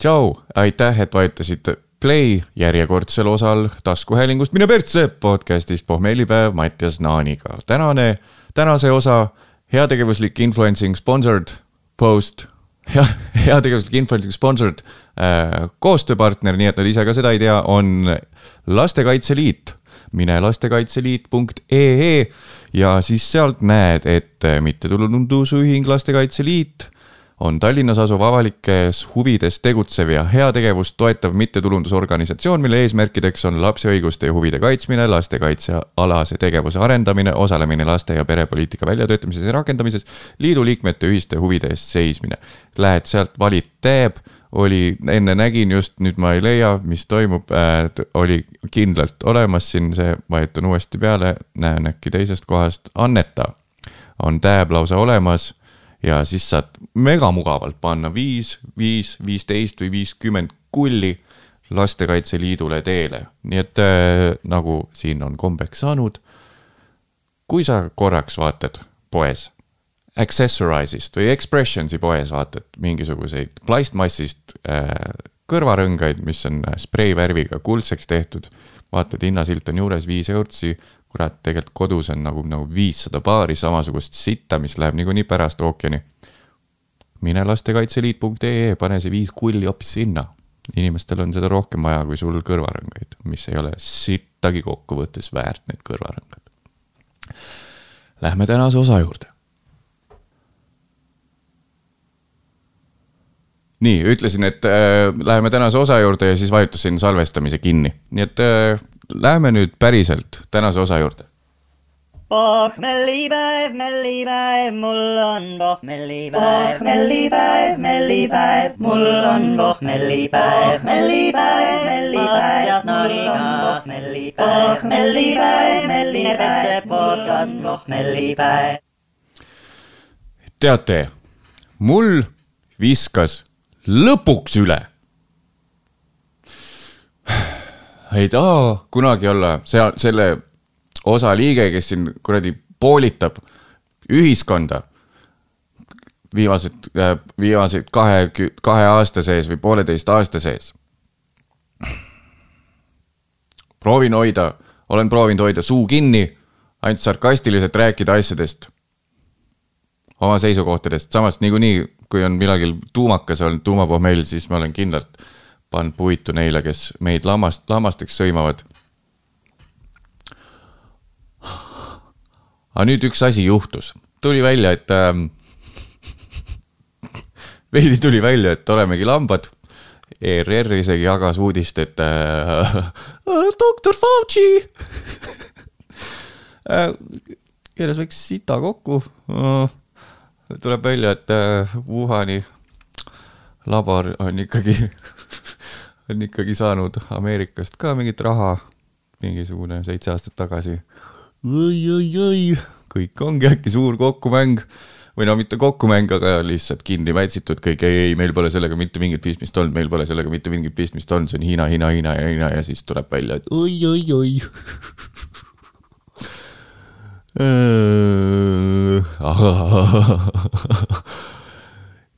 tšau, aitäh, et vajutasite play järjekordsel osal taskuhäälingust Mine persse podcastist pohmellipäev Mattias Naaniga. tänane, tänase osa heategevuslik influencing sponsored post, hea, heategevuslik influencing sponsored äh, koostööpartner, nii et nad ise ka seda ei tea, on Lastekaitse Liit mine lastekaitseliit.ee ja siis sealt näed, et mittetulundusühing Lastekaitse Liit on Tallinnas asuv avalikes huvides tegutsev ja heategevust toetav mittetulundusorganisatsioon, mille eesmärkideks on lapse õiguste ja huvide kaitsmine, lastekaitsealase tegevuse arendamine, osalemine laste- ja perepoliitika väljatöötamises ja rakendamises, liidu liikmete ühiste huvide eest seismine. Lähed sealt, valid tab oli, enne nägin just, nüüd ma ei leia, mis toimub äh,, oli kindlalt olemas siin, see vajutan uuesti peale, näen äkki teisest kohast, anneta. on tab lausa olemas ja siis saad megamugavalt panna viis, viis, viisteist või viiskümmend kulli Lastekaitse Liidule teele, nii et äh, nagu siin on kombeks saanud. kui sa korraks vaatad poes Accessorizist või Expressionsi poes vaatad mingisuguseid plastmassist äh, kõrvarõngaid, mis on spreivärviga kuldseks tehtud. vaatad, hinnasilt on juures viis eurtsi, kurat, tegelikult kodus on nagu, nagu viissada paari samasugust sitta, mis läheb niikuinii pärast ookeani. Mine lastekaitseliit.ee, pane see viis kulli hoopis sinna. inimestel on seda rohkem vaja kui sul kõrvarõngaid, mis ei ole sittagi kokkuvõttes väärt need kõrvarõngad. Lähme tänase osa juurde nii, ütlesin, et äh, läheme tänase osa juurde ja siis vajutasin salvestamise kinni, nii et äh, läheme nüüd päriselt tänase osa juurde. Pohmellipäev, mellipäev, mul on pohmellipäev, mellipäev, mellipäev, mul on pohmellipäev, mellipäev, mellipäev, Jasnariga pohmellipäev, pohmellipäev, mellipäev, podcast pohmellipäev. teate, mul viskas lõpuks üle. ei taha kunagi olla seal selle osa liige, kes siin kuradi poolitab ühiskonda viimased, viimased kahe, kahe aasta sees või pooleteist aasta sees. proovin hoida, olen proovinud hoida suu kinni, ainult sarkastiliselt rääkida asjadest, oma seisukohtadest, samas niikuinii kui on millalgi tuumakas olnud tuumapohmell, siis ma olen kindlalt pannud puitu neile, kes meid lammast, lammasteks sõimavad. Aga nüüd üks asi juhtus, tuli välja, et äh, veidi tuli välja, et olemegi lambad. ERR isegi jagas uudist, et äh, doktor Fauci äh, keeras väikse sita kokku äh, tuleb välja, et äh, Wuhani labor on ikkagi on ikkagi saanud Ameerikast ka mingit raha, mingisugune seitse aastat tagasi. Oi-oi-oi, kõik ongi äkki suur kokkumäng. Või no mitte kokkumäng, aga lihtsalt kinni mätsitud kõik, ei, ei, meil pole sellega mitte mingit pistmist olnud, meil pole sellega mitte mingit pistmist olnud, see on Hiina, Hiina, Hiina ja Hiina ja siis tuleb välja, et oi-oi-oi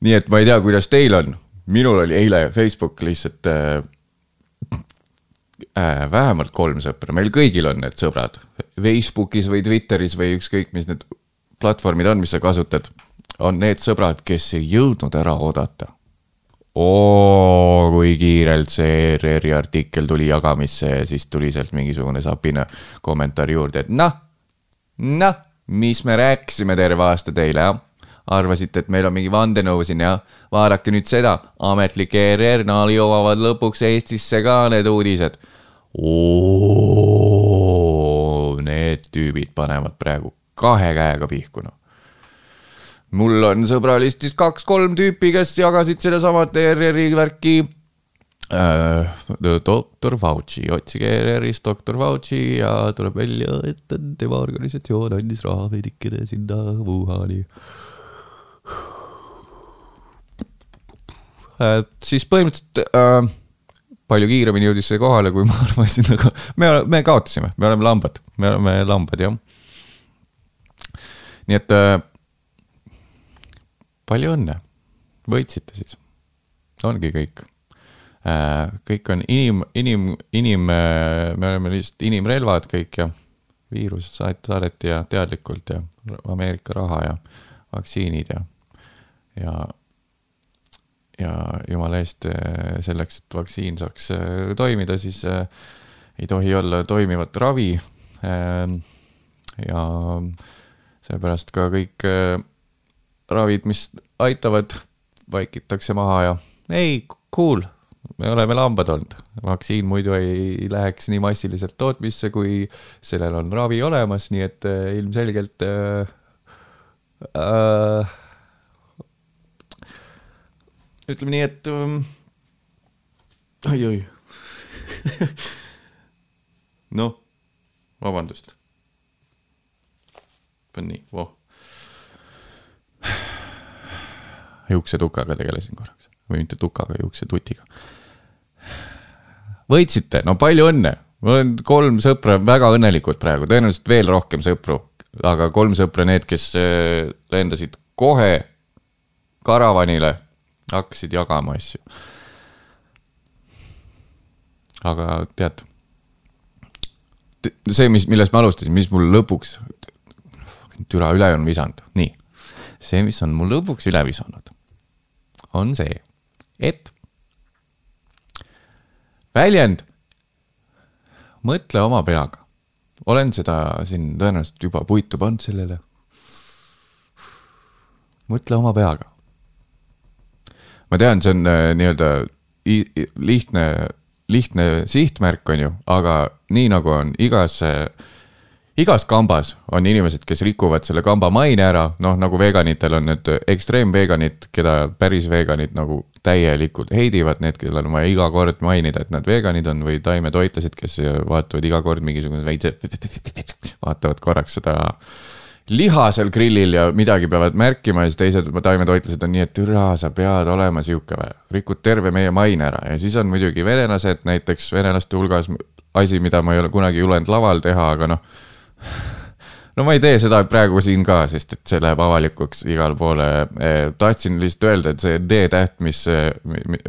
nii et ma ei tea, kuidas teil on, minul oli eile Facebook lihtsalt äh, äh, vähemalt kolm sõpra, meil kõigil on need sõbrad. Facebookis või Twitteris või ükskõik, mis need platvormid on, mis sa kasutad, on need sõbrad, kes ei jõudnud ära oodata. oo, kui kiirelt see ERR-i artikkel tuli jagamisse ja siis tuli sealt mingisugune sapine kommentaar juurde, et noh noh, mis me rääkisime terve aasta teile, jah? arvasite, et meil on mingi vandenõu siin, jah? vaadake nüüd seda, ametlik ERR-naal jõuavad lõpuks Eestisse ka need uudised. Need tüübid panevad praegu kahe käega pihku, noh mul on sõbralistis kaks-kolm tüüpi, kes jagasid sedasamat ERR-i värki äh,. doktor Fauci, otsige ERR-ist doktor Fauci ja tuleb välja, et tema organisatsioon andis raha veidikene sinna Wuhani äh,. siis põhimõtteliselt äh, palju kiiremini jõudis see kohale, kui ma arvasin, aga me, me kaotasime, me oleme lambad, me oleme lambad, jah. nii et äh, palju õnne, võitsite siis, ongi kõik. Kõik on inim, inim, inim, me oleme lihtsalt inimrelvad kõik ja viirus saadeti ja teadlikult ja Ameerika raha ja vaktsiinid ja, ja, ja jumala eest selleks, et vaktsiin saaks toimida, siis ei tohi olla toimivat ravi. ja seepärast ka kõik ravid, mis aitavad, vaikitakse maha ja ei, cool, me oleme lambad olnud. vaktsiin muidu ei läheks nii massiliselt tootmisse, kui sellel on ravi olemas, nii et ilmselgelt äh, äh, ütleme nii, et ähm, oi-oi noh, vabandust. on nii, voh juuksetukaga tegelesin korraks. Või mitte tukaga, juuksetutiga. võitsite, no palju õnne, mul on kolm sõpra väga õnnelikud praegu, tõenäoliselt veel rohkem sõpru, aga kolm sõpra, need, kes äh, lendasid kohe karavanile, hakkasid jagama asju. aga tead, see, mis, millest ma alustasin, mis mul lõpuks, türa üle on visanud, nii see, mis on mul lõpuks üle visanud, on see, et väljend mõtle oma peaga. olen seda siin tõenäoliselt juba puitu pannud sellele. mõtle oma peaga. Ma tean, see on äh, nii-öelda lihtne, lihtne sihtmärk, on ju, aga nii nagu on igas äh, igas kambas on inimesed, kes rikuvad selle kamba maine ära, noh nagu veganitel on need ekstreemveganid, keda päris veganid nagu täielikult heidivad, need, kellel on vaja iga kord mainida, et nad veganid on või taimetoitlased, kes vaatavad iga kord mingisugune veitse, vaatavad korraks seda liha seal grillil ja midagi peavad märkima ja siis teised taimetoitlased on nii, et türa, sa pead olema sihuke või, rikud terve meie maine ära ja siis on muidugi venelased näiteks venelaste hulgas asi, mida ma ei ole kunagi julenud laval teha, aga noh no ma ei tee seda praegu siin ka, sest et see läheb avalikuks igale poole. Tahtsin lihtsalt öelda, et see D-täht, mis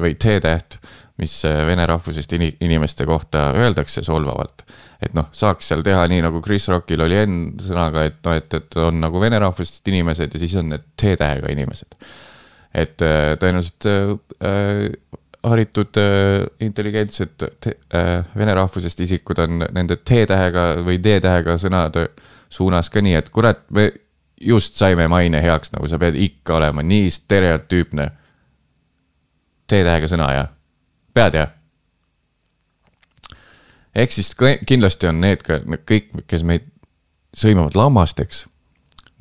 või T-täht, mis vene rahvusest inimeste kohta öeldakse solvavalt. et noh, saaks seal teha nii nagu Chris Rockil oli enne sõnaga, et noh, et, et on nagu vene rahvusest inimesed ja siis on need T-tähega inimesed. et eh, tõenäoliselt äh, haritud äh, intelligentsed äh, vene rahvusest isikud on nende T-tähega või D-tähega sõnade suunas ka nii, et kurat, me just saime maine heaks, nagu sa pead ikka olema nii stereotüüpne. T-tähega sõna, jah? Pead, jah? ehk siis kindlasti on need ka kõik, kes meid sõimavad lammasteks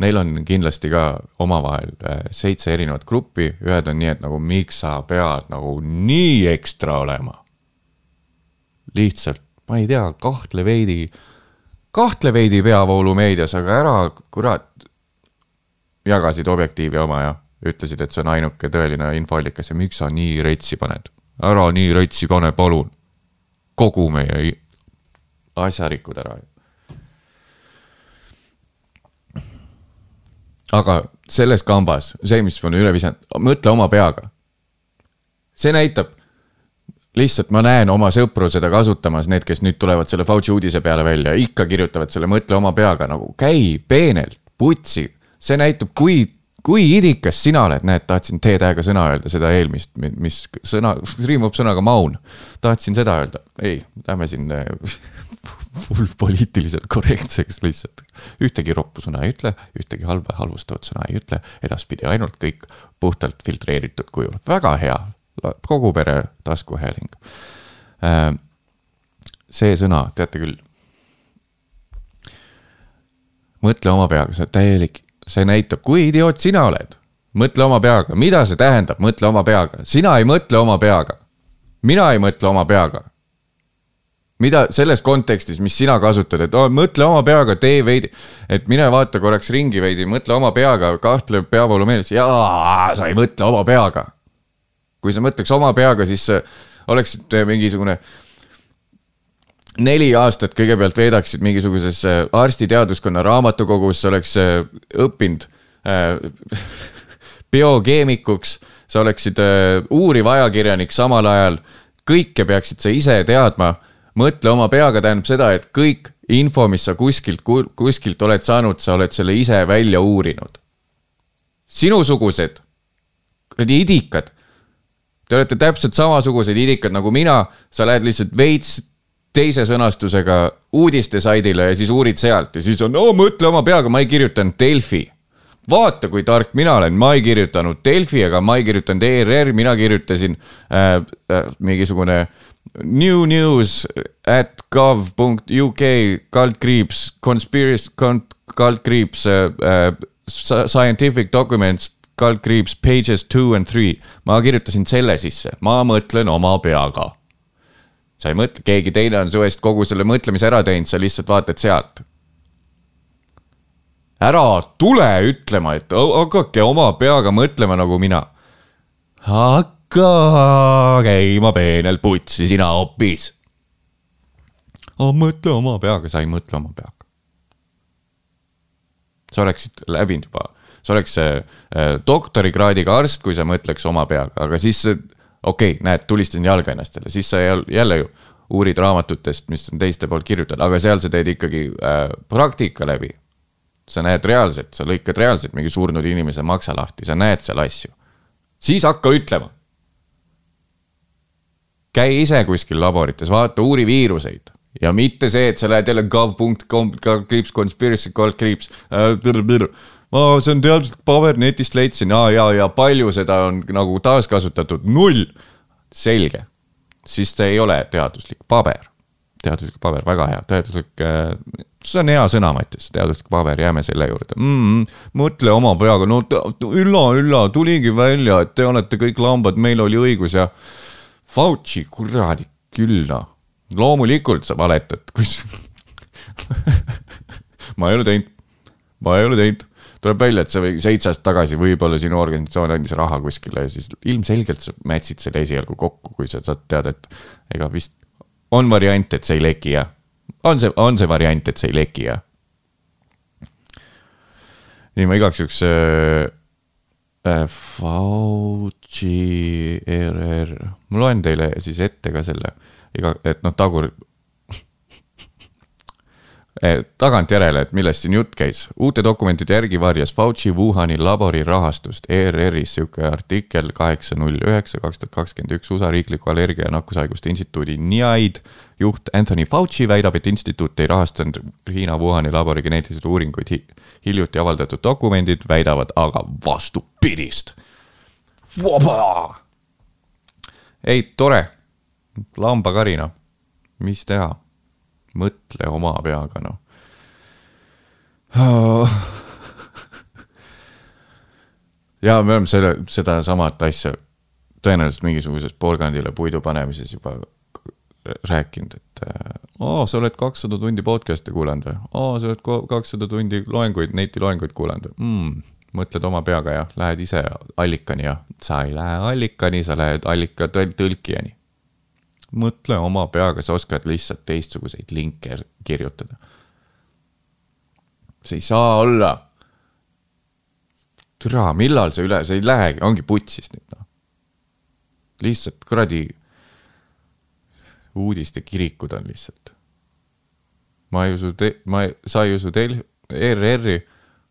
neil on kindlasti ka omavahel äh, seitse erinevat gruppi, ühed on nii, et nagu miks sa pead nagu nii ekstra olema. lihtsalt, ma ei tea, kahtle veidi, kahtle veidi peavoolumeedias, aga ära, kurat, jagasid Objektiivi oma ja ütlesid, et see on ainuke tõeline infoallikas ja miks sa nii retsi paned. Ära nii retsi pane, palun. kogu meie asja rikud ära aga selles kambas, see, mis ma üle visanud, mõtle oma peaga. see näitab, lihtsalt ma näen oma sõpru seda kasutamas, need, kes nüüd tulevad selle Fauci uudise peale välja, ikka kirjutavad selle mõtle oma peaga nagu käi peenelt, putsi. see näitab, kui, kui idikas sina oled, näed, tahtsin T-tähega sõna öelda, seda eelmist, mis sõna, riimub sõnaga maun. tahtsin seda öelda, ei, lähme siin full poliitiliselt korrektseks lihtsalt. ühtegi roppu sõna ei ütle, ühtegi halba, halvustavat sõna ei ütle, edaspidi ainult kõik puhtalt filtreeritud kujul, väga hea, kogu pere taskuhääling. Äh, see sõna, teate küll. mõtle oma peaga, see täielik, see näitab, kui idioot sina oled. mõtle oma peaga, mida see tähendab, mõtle oma peaga, sina ei mõtle oma peaga. mina ei mõtle oma peaga mida selles kontekstis, mis sina kasutad, et oh, mõtle oma peaga, tee veidi, et mine vaata korraks ringi veidi, mõtle oma peaga, kahtle peavoolu meeles, jaa, sa ei mõtle oma peaga. kui sa mõtleks oma peaga, siis oleksid mingisugune neli aastat kõigepealt veedaksid mingisuguses arstiteaduskonna raamatukogus, oleks õppinud äh, biokeemikuks, sa oleksid äh, uuriv ajakirjanik samal ajal kõike peaksid sa ise teadma. mõtle oma peaga tähendab seda, et kõik info, mis sa kuskilt, kuskilt oled saanud, sa oled selle ise välja uurinud. sinusugused, kuradi idikad. Te olete täpselt samasugused idikad nagu mina, sa lähed lihtsalt veits teise sõnastusega uudistesaidile ja siis uurid sealt ja siis on, oo mõtle oma peaga, ma ei kirjutanud Delfi vaata, kui tark mina olen, ma ei kirjutanud Delfi ega ma ei kirjutanud ERR, mina kirjutasin äh, äh, mingisugune new news at gov.uk kaldkriips conspiracy kaldkriips äh, äh scientific documents kaldkriips pages two and three. ma kirjutasin selle sisse, ma mõtlen oma peaga. Sa ei mõtle, keegi teine on su eest kogu selle mõtlemise ära teinud, sa lihtsalt vaatad sealt ära tule ütlema, et hakake oma peaga mõtlema nagu mina. hakka käima peenelt putsi, sina hoopis. mõtle oma peaga, sa ei mõtle oma peaga. sa oleksid läbinud juba, sa oleks äh, doktorikraadiga arst, kui sa mõtleks oma peaga, aga siis okei okay,, näed, tulistan jalga ennastele, siis sa jälle ju uurid raamatutest, mis on teiste poolt kirjutatud, aga seal sa teed ikkagi äh, praktika läbi sa näed reaalselt, sa lõikad reaalselt mingi surnud inimese maksa lahti, sa näed seal asju. siis hakka ütlema. käi ise kuskil laborites, vaata, uuri viiruseid ja mitte see, et sa lähed jälle gov.com, kriips, conspiracy, kriips äh,. Ma, see on teaduslik paber, netist leidsin ja, ja, ja palju seda on nagu taaskasutatud, null. selge, siis see ei ole teaduslik paber. teaduslik paber, väga hea, teaduslik äh, see on hea sõna, Mattias, teaduslik paber, jääme selle juurde mm,. mõtle oma peaga, no Ülla, Ülla, tuligi välja, et te olete kõik lambad, meil oli õigus ja. Fauci, kuradi küll noh, loomulikult sa valetad, kus ma ei ole teinud, ma ei ole teinud tuleb välja, et see seitse aastat tagasi võib-olla sinu organisatsioon andis raha kuskile ja siis ilmselgelt sa mätsid selle esialgu kokku, kui sa saad teada, et ega vist on variant, et see ei leki ja on see, on see variant, et see ei leki, jah? nii, ma igaks juhuks äh,. Äh, Fauci ERR, ma loen teile siis ette ka selle, iga, et noh, tagur tagantjärele, et millest siin jutt käis. uute dokumentide järgi varjas Fauci Wuhani labori rahastust ERR-is sihuke artikkel kaheksa null üheksa kaks tuhat kakskümmend üks USA riikliku allergia ja nakkushaiguste instituudi NIAID juht Anthony Fauci väidab, et instituut ei rahastanud Hiina Wuhani labori geneetilisi uuringuid hi. hiljuti avaldatud dokumendid väidavad aga vastupidist. ei, tore, lambakari noh, mis teha mõtle oma peaga, noh ja me oleme selle, sedasamat asja tõenäoliselt mingisuguses porgandile puidu panemises juba rääkinud, et aa, sa oled kakssada tundi podcast'e kuulanud või? aa, sa oled kakssada tundi loenguid, netiloenguid kuulanud või mm,? mõtled oma peaga ja lähed ise allikani ja sa ei lähe allikani, sa lähed allika tõlkijani mõtle oma peaga, sa oskad lihtsalt teistsuguseid linke kirjutada. see ei saa olla. türa, millal see üle, see ei lähegi, ongi putsis nüüd noh. lihtsalt kuradi uudistekirikud on lihtsalt. ma ei usu, ma, sa ei usu teil, ERR-i,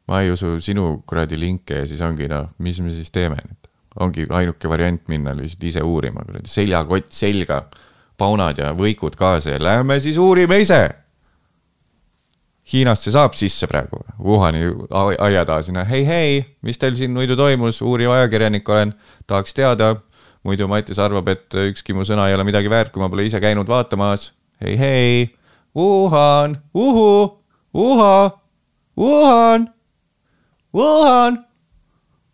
ma ei usu sinu kuradi linke ja siis ongi noh, mis me siis teeme nüüd. ongi ainuke variant minna lihtsalt ise uurima, kuradi seljakott selga paunad ja võikud kaasa ja lähme siis uurime ise. Hiinast see saab sisse praegu, Wuhani aia taha sinna, hei, hei, mis teil siin muidu toimus, uuriv ajakirjanik olen, tahaks teada. muidu Mattias arvab, et ükski mu sõna ei ole midagi väärt, kui ma pole ise käinud vaatamas. hei, hei, Wuhan, uhu, uha, Wuhan, Wuhan,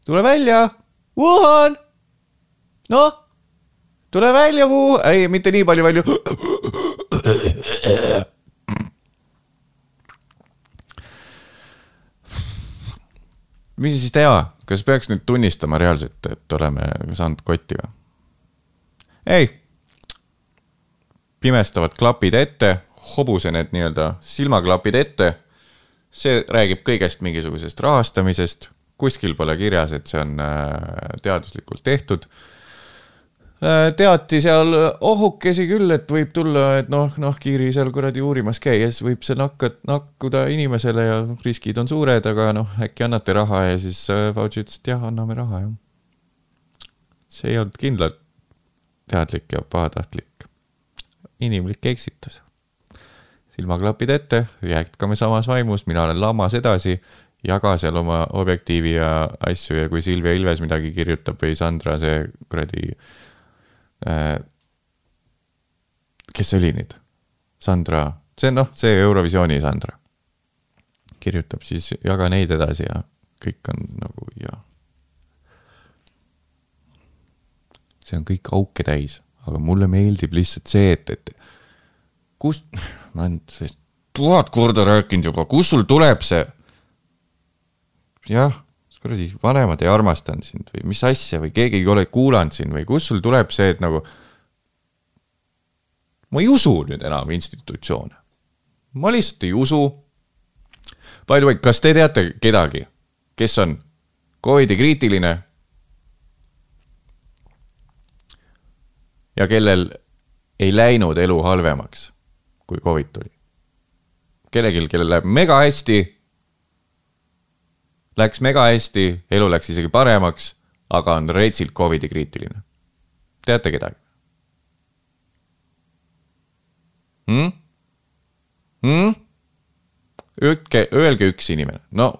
tule välja, Wuhan, noh tule välja, Vuu, ei, mitte nii palju välja. mis siis teha, kas peaks nüüd tunnistama reaalselt, et oleme saanud kotti või? ei. pimestavad klapid ette, hobuse need nii-öelda silmaklapid ette. see räägib kõigest mingisugusest rahastamisest, kuskil pole kirjas, et see on äh, teaduslikult tehtud teati seal ohukesi küll, et võib tulla, et noh, nahkhiiri seal kuradi uurimas käies võib see nakka, nakkuda inimesele ja riskid on suured, aga noh, äkki annate raha ja siis äh, Fauci ütles, et jah, anname raha, jah. see ei olnud kindlalt teadlik ja pahatahtlik. inimlik eksitus. silmaklapid ette, jätkame samas vaimus, mina olen lammas edasi, jaga seal oma objektiivi ja asju ja kui Silvia Ilves midagi kirjutab või Sandra see kuradi Äh, kes see oli nüüd? Sandra, see noh, see Eurovisiooni Sandra. kirjutab siis, jaga neid edasi ja kõik on nagu ja. see on kõik auke täis, aga mulle meeldib lihtsalt see, et, et kust, ma olen sellest tuhat korda rääkinud juba, kust sul tuleb see? jah kuradi vanemad ei armastanud sind või mis asja või keegi ei ole kuulanud sind või kust sul tuleb see, et nagu. ma ei usu nüüd enam institutsioone. ma lihtsalt ei usu. By the way, kas te teate kedagi, kes on Covidi kriitiline? ja kellel ei läinud elu halvemaks, kui Covid tuli. kellelgi, kellel läheb mega hästi Läks mega hästi, elu läks isegi paremaks, aga on retsilt Covidi kriitiline. teate kedagi hmm?? Hmm? Ütke, öelge üks inimene, no.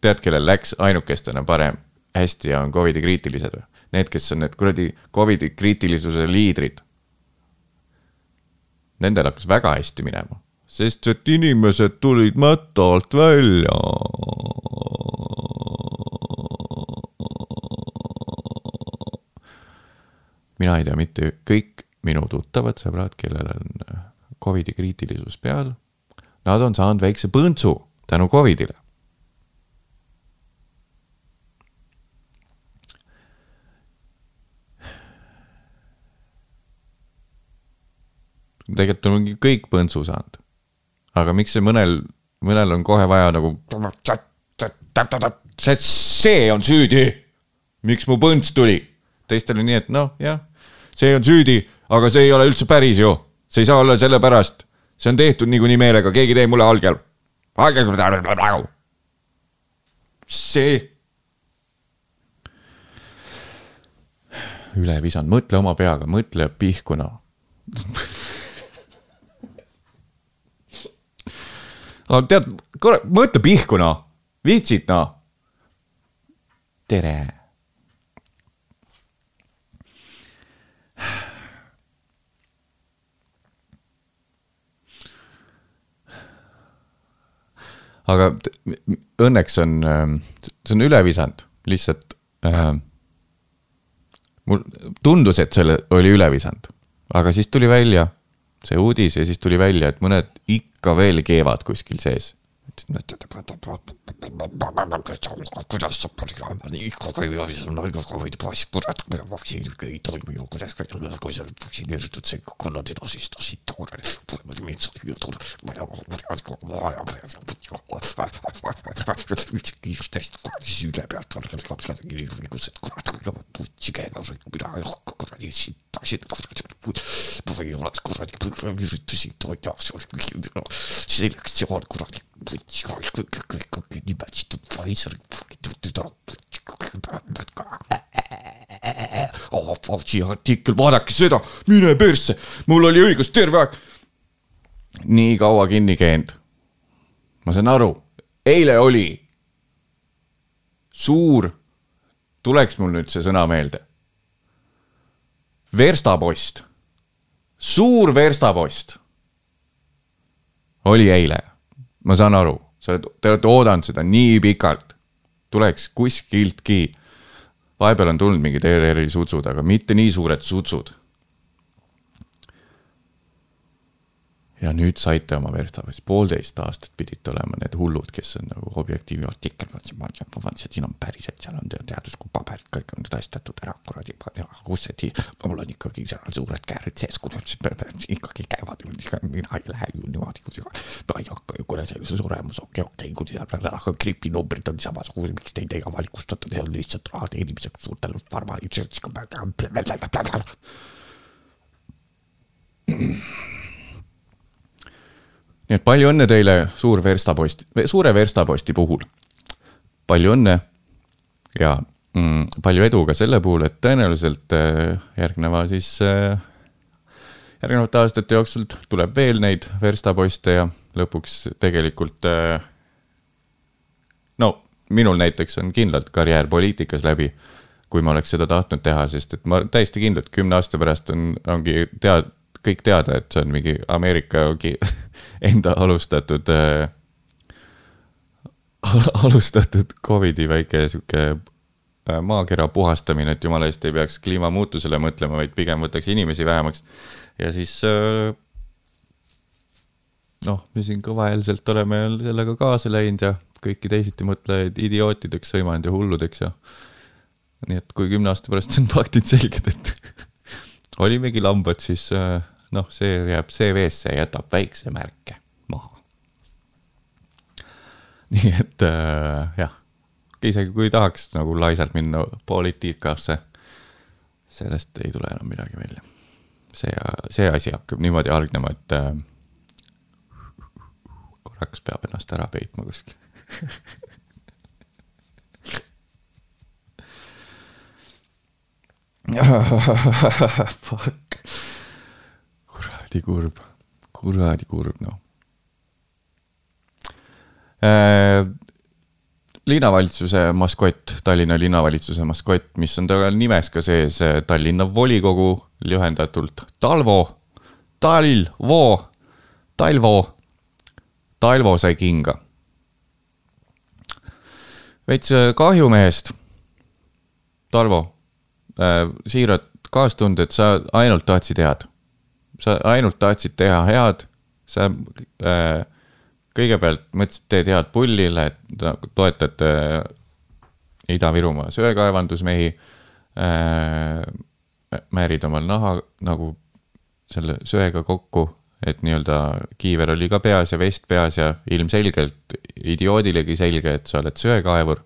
tead, kellel läks ainukestena parem, hästi ja on Covidi kriitilised või? Need, kes on need kuradi Covidi kriitilisuse liidrid. Nendel hakkas väga hästi minema sest et inimesed tulid mätta alt välja. mina ei tea mitte kõik minu tuttavad sõbrad, kellel on Covidi kriitilisus peal. Nad on saanud väikse põntsu tänu Covidile tegelikult on kõik põntsu saanud aga miks see mõnel, mõnel on kohe vaja nagu. see on süüdi. miks mu põnts tuli? teistel on nii, et noh, jah, see on süüdi, aga see ei ole üldse päris ju. see ei saa olla sellepärast, see on tehtud niikuinii meelega, keegi teeb mulle allkirja. see. üle visanud, mõtle oma peaga, mõtle pihkuna aga tead, kuule, mõtle pihku noh, viitsid noh. tere. aga õnneks on, ähm, see on üle visanud, lihtsalt äh,. mul tundus, et selle oli üle visanud, aga siis tuli välja see uudis ja siis tuli välja, et mõned ikka veel keevad kuskil sees. Kuidas sa kurat, vaktsiin ei toimi ju, kuidas, kui sa oled vaktsineeritud, sa kannad edasi seda sitta, kiirtest üle pealt, kurat, putsi käega, mina ei hakka kuradi sitta, sitta, ei ole kuradi, üritasin toida, selektsioon kuradi, oh, Fauci artikkel, vaadake seda, mine persse, mul oli õigus terve aeg. nii kaua kinni käinud. ma saan aru, eile oli suur, tuleks mul nüüd see sõna meelde. verstapost, suur verstapost oli eile, ma saan aru, sa oled, te olete oodanud seda nii pikalt tuleks kuskiltki. vahepeal on tulnud mingid ERR-i sutsud, aga mitte nii suured sutsud. Ja nüüd saite oma verstaposti, poolteist aastat pidite olema need hullud, kes on nagu objektiivi artikkel, vaatasin, siin on päriselt, seal on teaduslikku paberid, kõik on tõestatud ära, kuradi, kus see mul on ikkagi seal suured käärid sees, kuidas ikkagi käivad, mina ei lähe ju niimoodi, kuidas, ma ei hakka ju kuradi suremus, okei okay,, okei okay,, kui seal peal aga gripinumbrid on samasugused, miks teid ei avalikustatud, see on lihtsalt raha teenimiseks suurtel farma nii et palju õnne teile suur verstapost, suure verstaposti puhul. palju õnne ja mm, palju edu ka selle puhul, et tõenäoliselt äh, järgneva siis äh,, järgnevate aastate jooksul tuleb veel neid verstaposte ja lõpuks tegelikult äh,. no minul näiteks on kindlalt karjäär poliitikas läbi, kui ma oleks seda tahtnud teha, sest et ma täiesti kindlalt kümne aasta pärast on, ongi tead-, kõik teada, et see on mingi Ameerika enda alustatud äh,, alustatud Covidi väike sihuke äh, maakera puhastamine, et jumala eest ei peaks kliimamuutusele mõtlema, vaid pigem võtaks inimesi vähemaks. ja siis äh, noh, me siin kõvaeelselt oleme sellega kaasa läinud ja kõiki teisitimõtlejaid idiootideks sõimanud ja hulludeks ja. nii et kui kümne aasta pärast on faktid selged, et olimegi lambad, siis äh, noh, see jääb CV-sse ja jätab väikse märke maha. nii et äh, jah, isegi kui tahaks nagu laisalt minna poliitikasse, sellest ei tule enam midagi välja. see, see asi hakkab niimoodi hargnema, et äh, korraks peab ennast ära peitma kuskil Fuck kuradi kurb, kuradi kurb noh äh,. linnavalitsuse maskott, Tallinna linnavalitsuse maskott, mis on tal nimes ka sees äh, Tallinna volikogu, lühendatult Talvo, Talvo, Talvo, Talvo sai kinga. veits äh, kahju mehest, Talvo äh,, siirad kaastunded, sa ainult tahtsid head sa ainult tahtsid teha head, sa äh, kõigepealt mõtlesid, teed head pullile, et toetad äh, Ida-Virumaa söekaevandusmehi äh,. määrid omal naha nagu selle söega kokku, et nii-öelda kiiver oli ka peas ja vest peas ja ilmselgelt idioodilegi selge, et sa oled söekaevur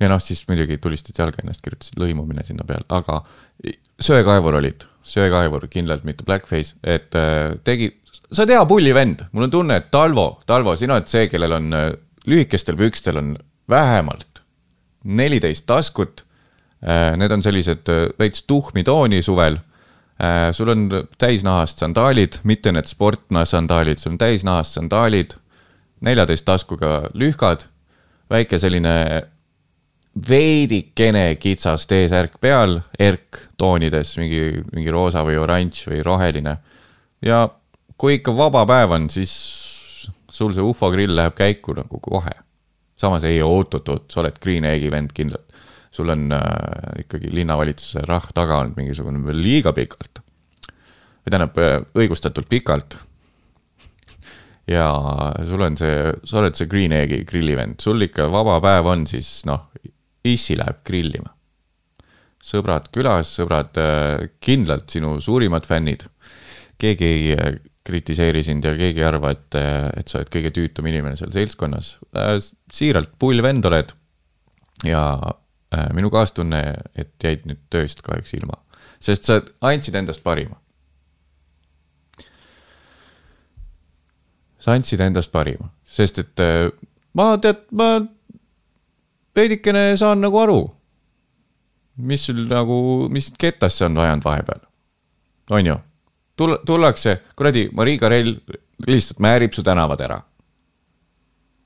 ja noh, siis muidugi tulistad jalga ennast, kirjutasid lõimumine sinna peale, aga söekaevur olid, söekaevur, kindlalt mitte blackface, et äh, tegi, sa oled hea pullivend, mul on tunne, et Talvo, Talvo, sina oled see, kellel on äh, lühikestel pükstel on vähemalt neliteist taskut. Äh, need on sellised veits tuhmi tooni suvel. sul on täisnahast sandaalid, mitte need sportnasandaalid, sul on täisnahast sandaalid, neljateist taskuga lühkad, väike selline veidikene kitsas T-särk peal, erk toonides, mingi, mingi roosa või oranž või roheline. ja kui ikka vaba päev on, siis sul see ufo grill läheb käiku nagu kohe. samas ei, oot-oot-oot, sa oled Green Eggi vend kindlalt. sul on äh, ikkagi linnavalitsuse rahv taga olnud mingisugune liiga pikalt. või tähendab äh, õigustatult pikalt ja sul on see, sa oled see Green Eggi grillivend, sul ikka vaba päev on, siis noh, issi läheb grillima. sõbrad külas, sõbrad äh, kindlalt sinu suurimad fännid. keegi ei äh, kritiseeri sind ja keegi ei arva, et, äh, et sa oled kõige tüütum inimene seal seltskonnas. siiralt pull vend oled. ja minu kaastunne, et jäid nüüd tööst kahjuks ilma, sest sa andsid endast parima. sa andsid endast parima, sest et ma tead, ma veidikene saan nagu aru. mis sul nagu, mis ketasse on vajanud vahepeal? on ju? Tul-, tullakse, kuradi, Marii Karell lihtsalt määrib su tänavad ära.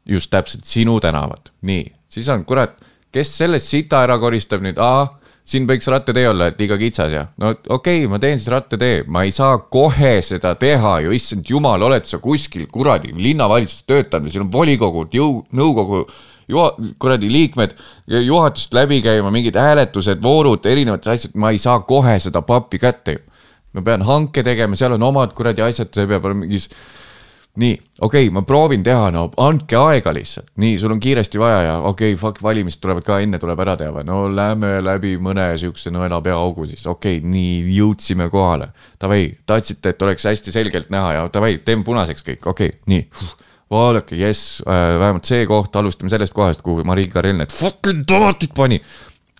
just täpselt sinu tänavad, nii, siis on, kurat, kes sellest sita ära koristab nüüd, ahah siin võiks rattatee olla, et liiga kitsas ja no okei okay,, ma teen siis rattatee, ma ei saa kohe seda teha ju, issand jumal, oled sa kuskil kuradi linnavalitsuses töötanud ja siin on volikogud, jõu, nõukogu juha-, kuradi liikmed juhatust läbi käima, mingid hääletused, voorud, erinevad asjad, ma ei saa kohe seda pappi kätte ju. ma pean hanke tegema, seal on omad kuradi asjad, see peab olema mingis nii, okei okay,, ma proovin teha, no andke aega lihtsalt, nii, sul on kiiresti vaja ja okei okay,, fuck, valimised tulevad ka enne, tuleb ära teha no lähme läbi mõne siukse nõelapeaaugu siis, okei okay,, nii jõudsime kohale. Davai, tahtsite, et oleks hästi selgelt näha ja davai, teeme punaseks kõik, okei okay,, nii. vaadake, jess, vähemalt see koht, alustame sellest kohast, kuhu Marii Karel need fucking tomatid pani.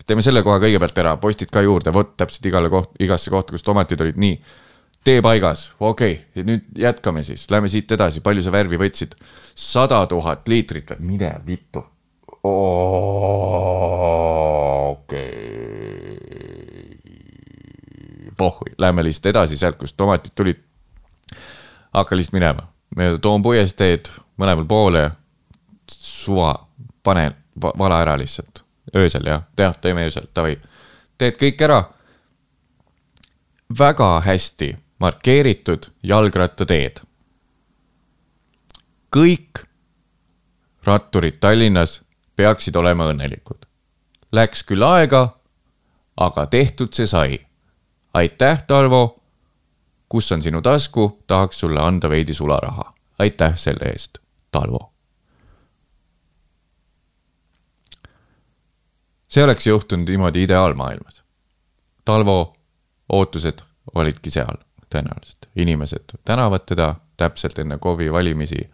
teeme selle koha kõigepealt ära, postid ka juurde, vot täpselt igale koht, igasse kohta, kus tomatid olid, nii tee paigas, okei okay,, nüüd jätkame siis, lähme siit edasi, palju sa värvi võtsid? sada tuhat liitrit või, mine vittu. okei. pohhui, lähme lihtsalt edasi sealt, kust tomatid tulid. hakka lihtsalt minema, mööda Toompuiesteed mõlemal poole. suva, pane, vala ära lihtsalt, öösel jah, jah, teeme öösel, davai. teed kõik ära väga hästi markeeritud jalgrattateed. kõik ratturid Tallinnas peaksid olema õnnelikud. Läks küll aega, aga tehtud see sai. aitäh, Talvo. kus on sinu tasku, tahaks sulle anda veidi sularaha. aitäh selle eest, Talvo. see oleks juhtunud niimoodi ideaalmaailmas. Talvo ootused olidki seal tõenäoliselt, inimesed tänavad teda täpselt enne KOV-i valimisi.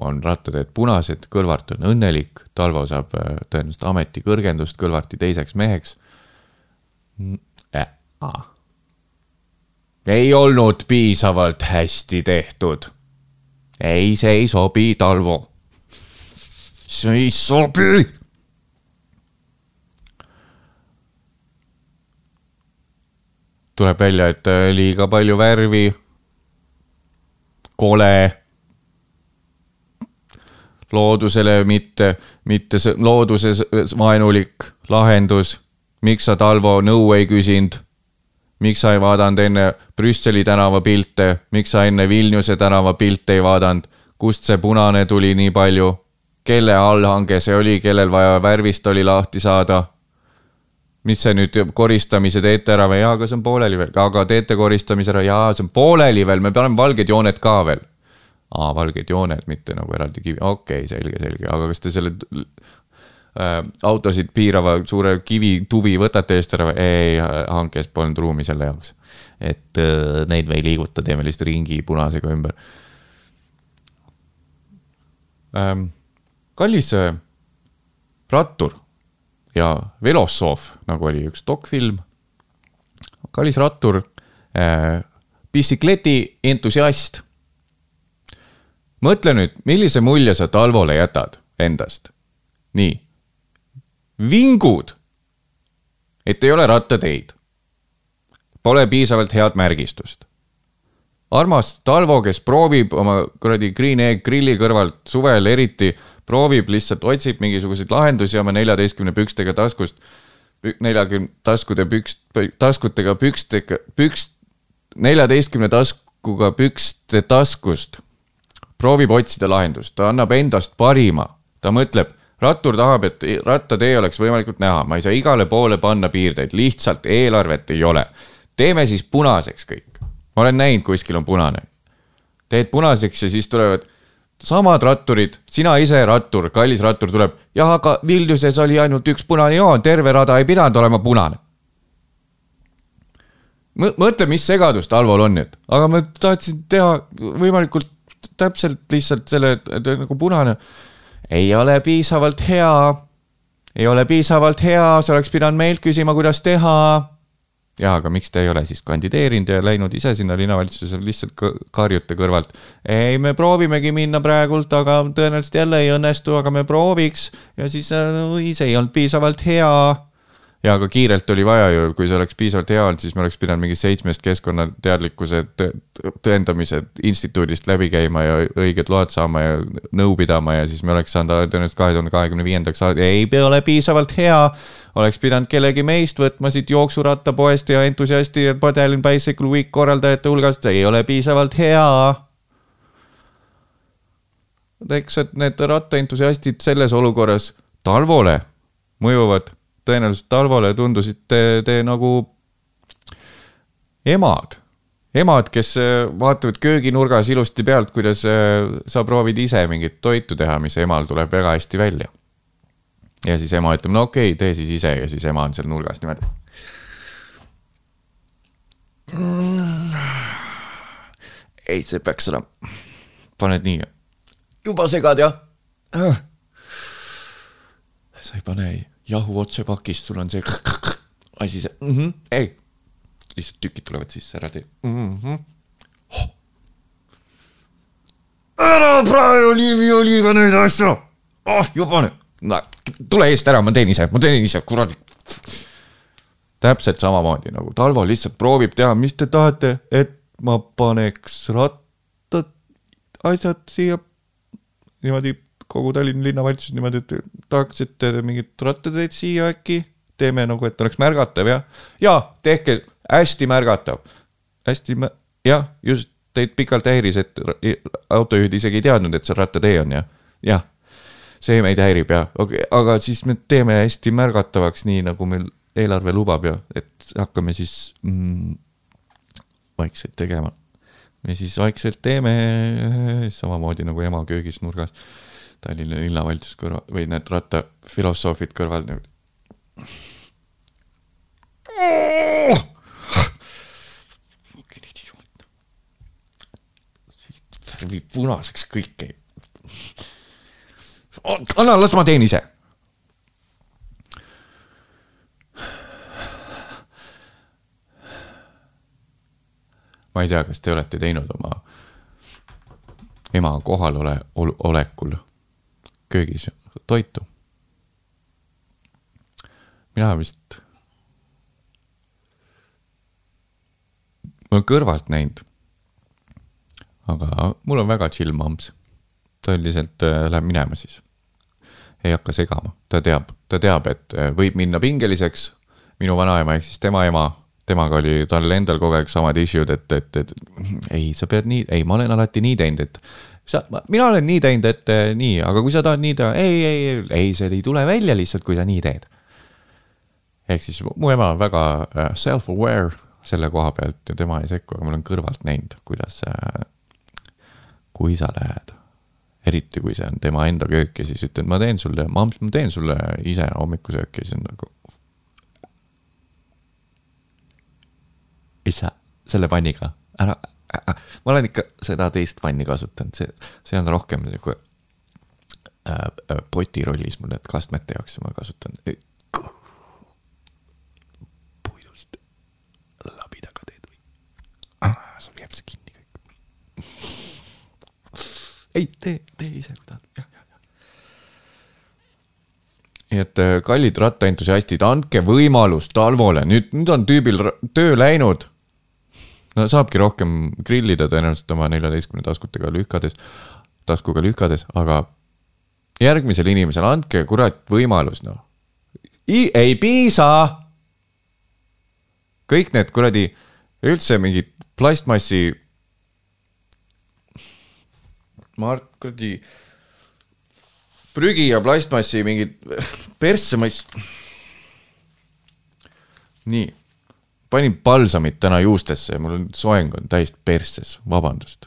on rattateed punased, Kõlvart on õnnelik, Talvo saab äh, tõenäoliselt ametikõrgendust Kõlvarti teiseks meheks äh,. ei olnud piisavalt hästi tehtud. ei, see ei sobi, Talvo. see ei sobi tuleb välja, et äh, liiga palju värvi. kole. loodusele mitte, mitte looduse vaenulik lahendus. miks sa Talvo nõu ei küsinud? Miks sa ei vaadanud enne Brüsseli tänava pilte, miks sa enne Vilniuse tänava pilte ei vaadanud, kust see punane tuli nii palju? kelle allhange see oli, kellel vaja värvist oli lahti saada? Mis see nüüd koristamise teete ära või? Jaa, aga see on pooleli veel, aga teete koristamise ära, jaa, see on pooleli veel, me paneme valged jooned ka veel. aa, valged jooned, mitte nagu eraldi kivi, okei okay,, selge, selge, aga kas te selle autosid piirava suure kivituvi võtate eest ära ei, hankes polnud ruumi selle jaoks. et äh, neid me ei liiguta, teeme lihtsalt ringi punasega ümber ähm,. kallis äh, rattur ja Velossoof, nagu oli üks dokfilm. kallis rattur äh,, bitsikleti entusiast. mõtle nüüd, millise mulje sa Talvole jätad endast. nii, vingud, et ei ole rattateid. Pole piisavalt head märgistust. armas Talvo, kes proovib oma kuradi Green Egg grilli kõrvalt suvel eriti, proovib lihtsalt, otsib mingisuguseid lahendusi oma neljateistkümne pükstega taskust, neljakümne taskude pükst, taskutega pükstega, pükst, neljateistkümne taskuga pükste taskust. proovib otsida lahendust, ta annab endast parima, ta mõtleb, rattur tahab, et rattatee oleks võimalikult näha, ma ei saa igale poole panna piirdeid, lihtsalt eelarvet ei ole. teeme siis punaseks kõik, ma olen näinud, kuskil on punane. teed punaseks ja siis tulevad samad ratturid, sina ise rattur, kallis rattur tuleb, jah, aga Vilniuses oli ainult üks punane joon, terve rada ei pidanud olema punane. mõtle, mis segadus Talvol on nüüd, aga ma tahtsin teha võimalikult täpselt lihtsalt selle, nagu punane ei ole piisavalt hea, ei ole piisavalt hea, sa oleks pidanud meilt küsima, kuidas teha jaa, aga miks te ei ole siis kandideerinud ja läinud ise sinna linnavalitsusse lihtsalt karjute kõrvalt? ei, me proovimegi minna praegult, aga tõenäoliselt jälle ei õnnestu, aga me prooviks ja siis äh, oi, see ei olnud piisavalt hea. Ja aga kiirelt oli vaja ju, kui see oleks piisavalt hea olnud, siis me oleks pidanud mingi seitsmest keskkonnateadlikkuse tõ- tõendamise instituudist läbi käima ja õiged load saama ja nõu pidama ja siis me oleks saanud tõenäoliselt kahe tuhande kahekümne viiendaks, ei ole piisavalt hea oleks pidanud kellegi meist võtma siit jooksurattapoest ja entusiasti ja Battalion Bicycle Week korraldajate hulgast, ei ole piisavalt hea. eks, need rattaentusiastid selles olukorras Talvole mõjuvad, tõenäoliselt Talvole tundusid te, te nagu emad, emad, kes äh, vaatavad kööginurgas ilusti pealt, kuidas äh, sa proovid ise mingit toitu teha, mis emal tuleb väga hästi välja. ja siis ema ütleb, no okei okay,, tee siis ise ja siis ema on seal nurgas niimoodi. ei, see peaks olema, paned nii. juba segad jah? sa ei pane ei, jahu otse pakist, sul on see asi see mm, -hmm. ei, lihtsalt tükid tulevad sisse, ära tee mm. -hmm. Oh. ära praegu nii violiga neid asju, oh juba nüüd, no tule eest ära, ma teen ise, ma teen ise, kuradi. täpselt samamoodi nagu Talvo lihtsalt proovib teha, mis te tahate, et ma paneks rattad, asjad siia niimoodi kogu Tallinna linnavalitsus niimoodi, et tahaksite mingit rattateed siia äkki, teeme nagu, et oleks märgatav jah, ja tehke hästi märgatav, hästi mä-, jah, just teid pikalt häiris, et autojuhid isegi ei teadnud, et see rattatee on ja, jah, see meid häirib ja okay,, aga siis me teeme hästi märgatavaks, nii nagu meil eelarve lubab ja et hakkame siis mm, vaikselt tegema. me siis vaikselt teeme samamoodi nagu ema köögis nurgas Tallinna linnavalitsus kõrval või need rattafilosoofid kõrval niimoodi. värvib punaseks kõik käib. anna, las ma teen ise. ma ei tea, kas te olete teinud oma ema kohalole ol, olekul köögis toitu. mina vist. ma olen kõrvalt näinud. aga mul on väga chill mamps. ta üldiselt äh, läheb minema siis. ei hakka segama, ta teab, ta teab, et äh, võib minna pingeliseks. minu vanaema ehk siis tema ema, temaga oli tal endal kogu aeg samad issue'd, et, et, et ei, sa pead nii, ei, ma olen alati nii teinud, et sa, mina olen nii teinud, et eh, nii, aga kui sa tahad nii teha, ei, ei, ei, ei, see ei tule välja lihtsalt, kui sa nii teed. ehk siis mu ema on väga äh, self-aware selle koha pealt ja tema ei sekku, aga ma olen kõrvalt näinud, kuidas äh,, kui sa lähed, eriti kui see on tema enda köök ja siis ütled, ma teen sulle, ma teen sulle ise hommikusööki siis on nagu. isa, selle panniga, ära, ära, ma olen ikka seda teist panni kasutanud, see, see on rohkem nagu äh, äh, potirollis mul need kastmete jaoks ja ma kasutan puidust labidaga teed või ah,, sul jääb see kinni kõik. ei, tee, tee ise, kui tahad, jah. Nii et äh, kallid rattaentusiastid, andke võimalus Talvole, nüüd, nüüd on tüübil töö läinud. no saabki rohkem grillida tõenäoliselt oma neljateistkümne taskutega lühkades, taskuga lühkades, aga järgmisel inimesel andke kurat võimalus, noh. ei piisa. kõik need kuradi üldse mingid plastmassi. ma arvan, kuradi prügi ja plastmassi mingid persse ma ei. nii, panin palsamit täna juustesse ja mul on soeng on täiesti persses, vabandust.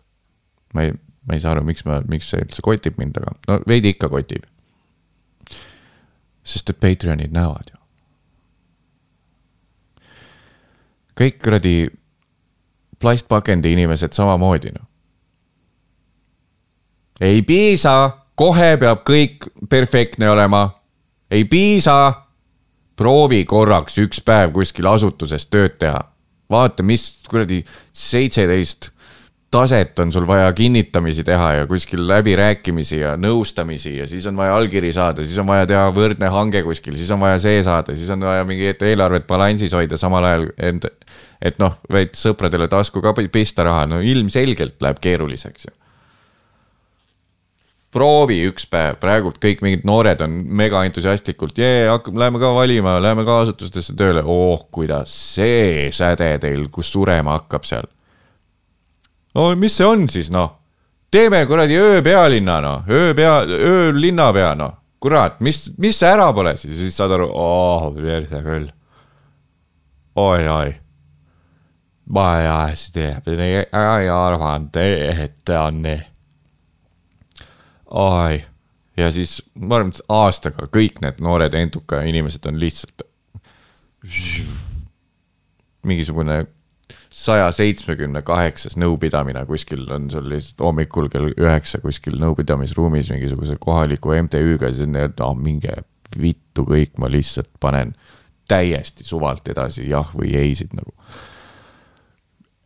ma ei, ma ei saa aru, miks ma, miks see üldse kotib mind, aga no veidi ikka kotib. sest et Patreonid näevad ju. kõik kuradi plastpakendi inimesed samamoodi noh. ei piisa, kohe peab kõik perfektne olema. ei piisa. proovi korraks üks päev kuskil asutuses tööd teha. vaata, mis kuradi seitseteist taset on sul vaja kinnitamisi teha ja kuskil läbirääkimisi ja nõustamisi ja siis on vaja allkiri saada, siis on vaja teha võrdne hange kuskil, siis on vaja see saada, siis on vaja mingit eelarvet balansis hoida, samal ajal end, et noh, vaid sõpradele tasku ka pista raha, no ilmselgelt läheb keeruliseks ju proovi üks päev, praegult kõik mingid noored on mega entusiastlikult, jee, hakkame, läheme ka valima, läheme ka asutustesse tööle, oh kuidas see säde teil, kus surema hakkab seal. no mis see on siis noh, teeme kuradi ööpealinna noh, ööpea, öölinnapea noh, kurat, mis, mis see ära pole siis, siis saad aru, oh perse küll. oi-oi, ma ei arvanud, et on nii. Oi, ja siis ma arvan, et aastaga kõik need noored entuka inimesed on lihtsalt mingisugune saja seitsmekümne kaheksas nõupidamine kuskil on sul lihtsalt hommikul kell üheksa kuskil nõupidamisruumis mingisuguse kohaliku MTÜ-ga, siis on et noh, minge vittu kõik, ma lihtsalt panen täiesti suvalt edasi jah või ei-sid nagu.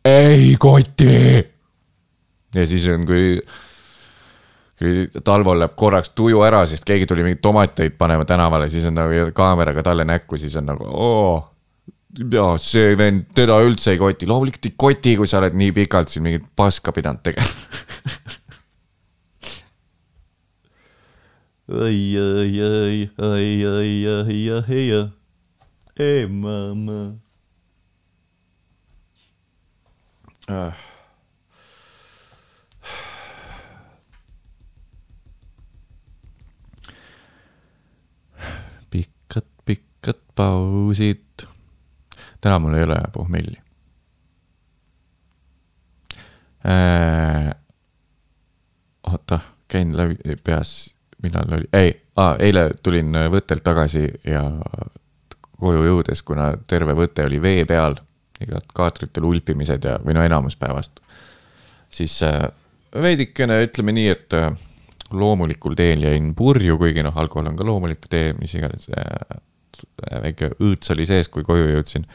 ei koti. ja siis on, kui talvel läheb korraks tuju ära, sest keegi tuli mingeid tomateid panema tänavale, siis on nagu kaameraga talle näkku, siis on nagu oo. ja see vend, teda üldse ei koti, loomulikult ei koti, kui sa oled nii pikalt siin mingit paska pidanud tegema oi, oi, oi, oi, oi, oi, oi, oi, ei mamma äh.. Pikad pausid. täna mul ei ole pohmelli äh,. oota, käin läbi peas, millal oli, ei ah,, eile tulin võttelt tagasi ja koju jõudes, kuna terve võte oli vee peal, igad kaatritel ulpimised ja, või no enamus päevast. siis äh, veidikene ütleme nii, et äh, loomulikul teel jäin purju, kuigi noh, alkohol on ka loomulik tee, mis iganes äh, väike õõts oli sees, kui koju jõudsin.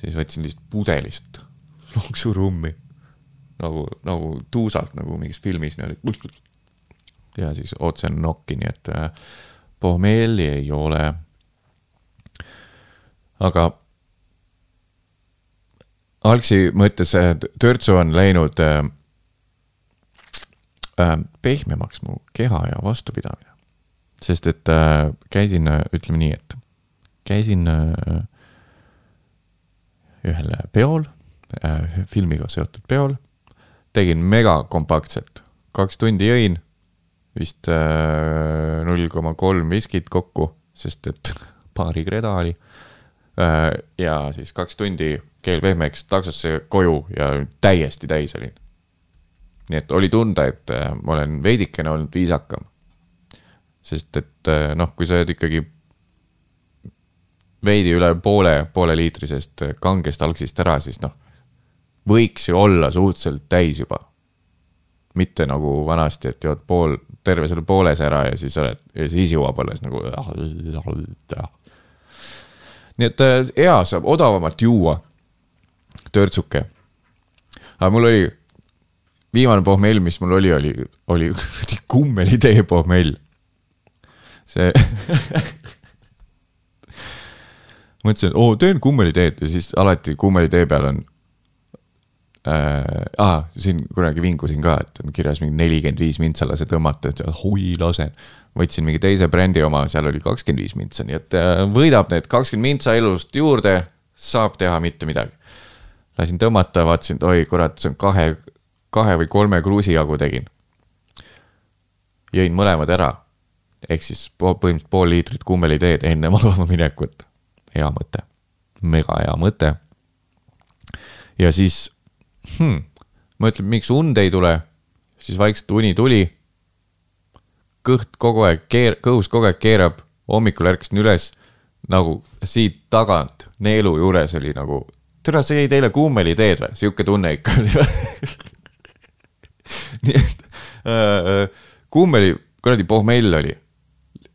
siis võtsin lihtsalt pudelist lonksurummi nagu, nagu tuusalt nagu mingis filmis niimoodi. ja siis otse nokki, nii et äh, pohmeeli ei ole. aga algsi mõttes törtsu on läinud äh, äh, pehmemaks mu keha ja vastupidamine. Sest et äh, käisin, ütleme nii, et käisin äh, ühel peol äh,, filmiga seotud peol, tegin megakompaktselt, kaks tundi jõin, vist äh, null koma kolm viskit kokku, sest et paari kreda oli äh,. ja siis kaks tundi keel pehmeks taksosse koju ja täiesti täis olin. nii et oli tunda, et äh, ma olen veidikene olnud viisakam. Sest et äh, noh, kui sa oled ikkagi veidi üle poole, pooleliitrisest kangest algsist ära, siis noh, võiks ju olla suhteliselt täis juba. mitte nagu vanasti, et jood pool, terve selle pooles ära ja siis oled, ja siis jõuab alles nagu. nii et äh, hea, saab odavamalt juua, törtsuke. aga mul oli, viimane pohmell, mis mul oli, oli, oli kuradi kummelitee pohmell. See mõtlesin, et oo, teen kummeliteed ja siis alati kummelitee peal on äh,. Ah, siin kunagi vingusin ka, et on kirjas mingi nelikümmend viis mintsa lase tõmmata, et oi lasen. võtsin mingi teise brändi oma, seal oli kakskümmend viis mintsa, nii et äh, võidab need kakskümmend mintsa elust juurde, saab teha mitte midagi. lasin tõmmata, vaatasin, et oi kurat, see on kahe, kahe või kolme kruusi jagu tegin. jõin mõlemad ära ehk siis põhimõtteliselt pool liitrit kummeliteed enne magama minekut. Hea mõte, mega hea mõte. ja siis hmm,, mõtled, miks und ei tule, siis vaikselt uni tuli. kõht kogu aeg keer-, kõhus kogu aeg keerab, hommikul ärkasin üles nagu siit tagant neelu juures oli nagu, tere, sa jõid eile kuumeliteed või, sihuke tunne ikka oli. Nii et äh, kuumeli kuradi pohmell oli,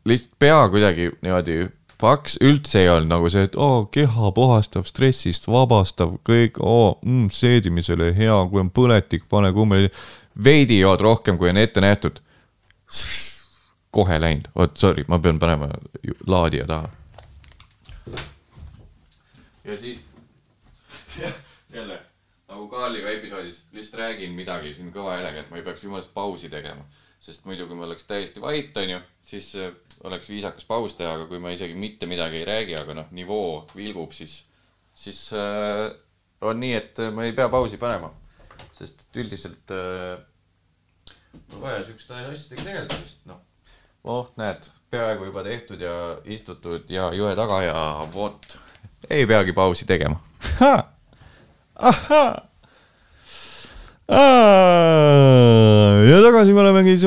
lihtsalt pea kuidagi niimoodi paks üldse ei olnud nagu see, et oo, keha puhastav, stressist vabastav, kõik, oo mm,, seedimisele hea, kui on põletik, pane kummeli. veidi jood rohkem, kui on ette nähtud. kohe läinud, oot, sorry, ma pean panema laadija taha. ja siis, jälle nagu Kaarliga episoodis, lihtsalt räägin midagi siin kõva häälega, et ma ei peaks jumalast pausi tegema sest muidu, kui mul oleks täiesti vait, onju, siis äh, oleks viisakas paus teha, aga kui ma isegi mitte midagi ei räägi, aga noh, nivoo vilgub, siis, siis äh, on nii, et ma ei pea pausi panema. sest et üldiselt äh, on vaja siukeste asjadega tegeleda vist, noh. oh, näed, peaaegu juba tehtud ja istutud ja jõe taga ja vot, ei peagi pausi tegema ahhaa ja tagasi me olemegi.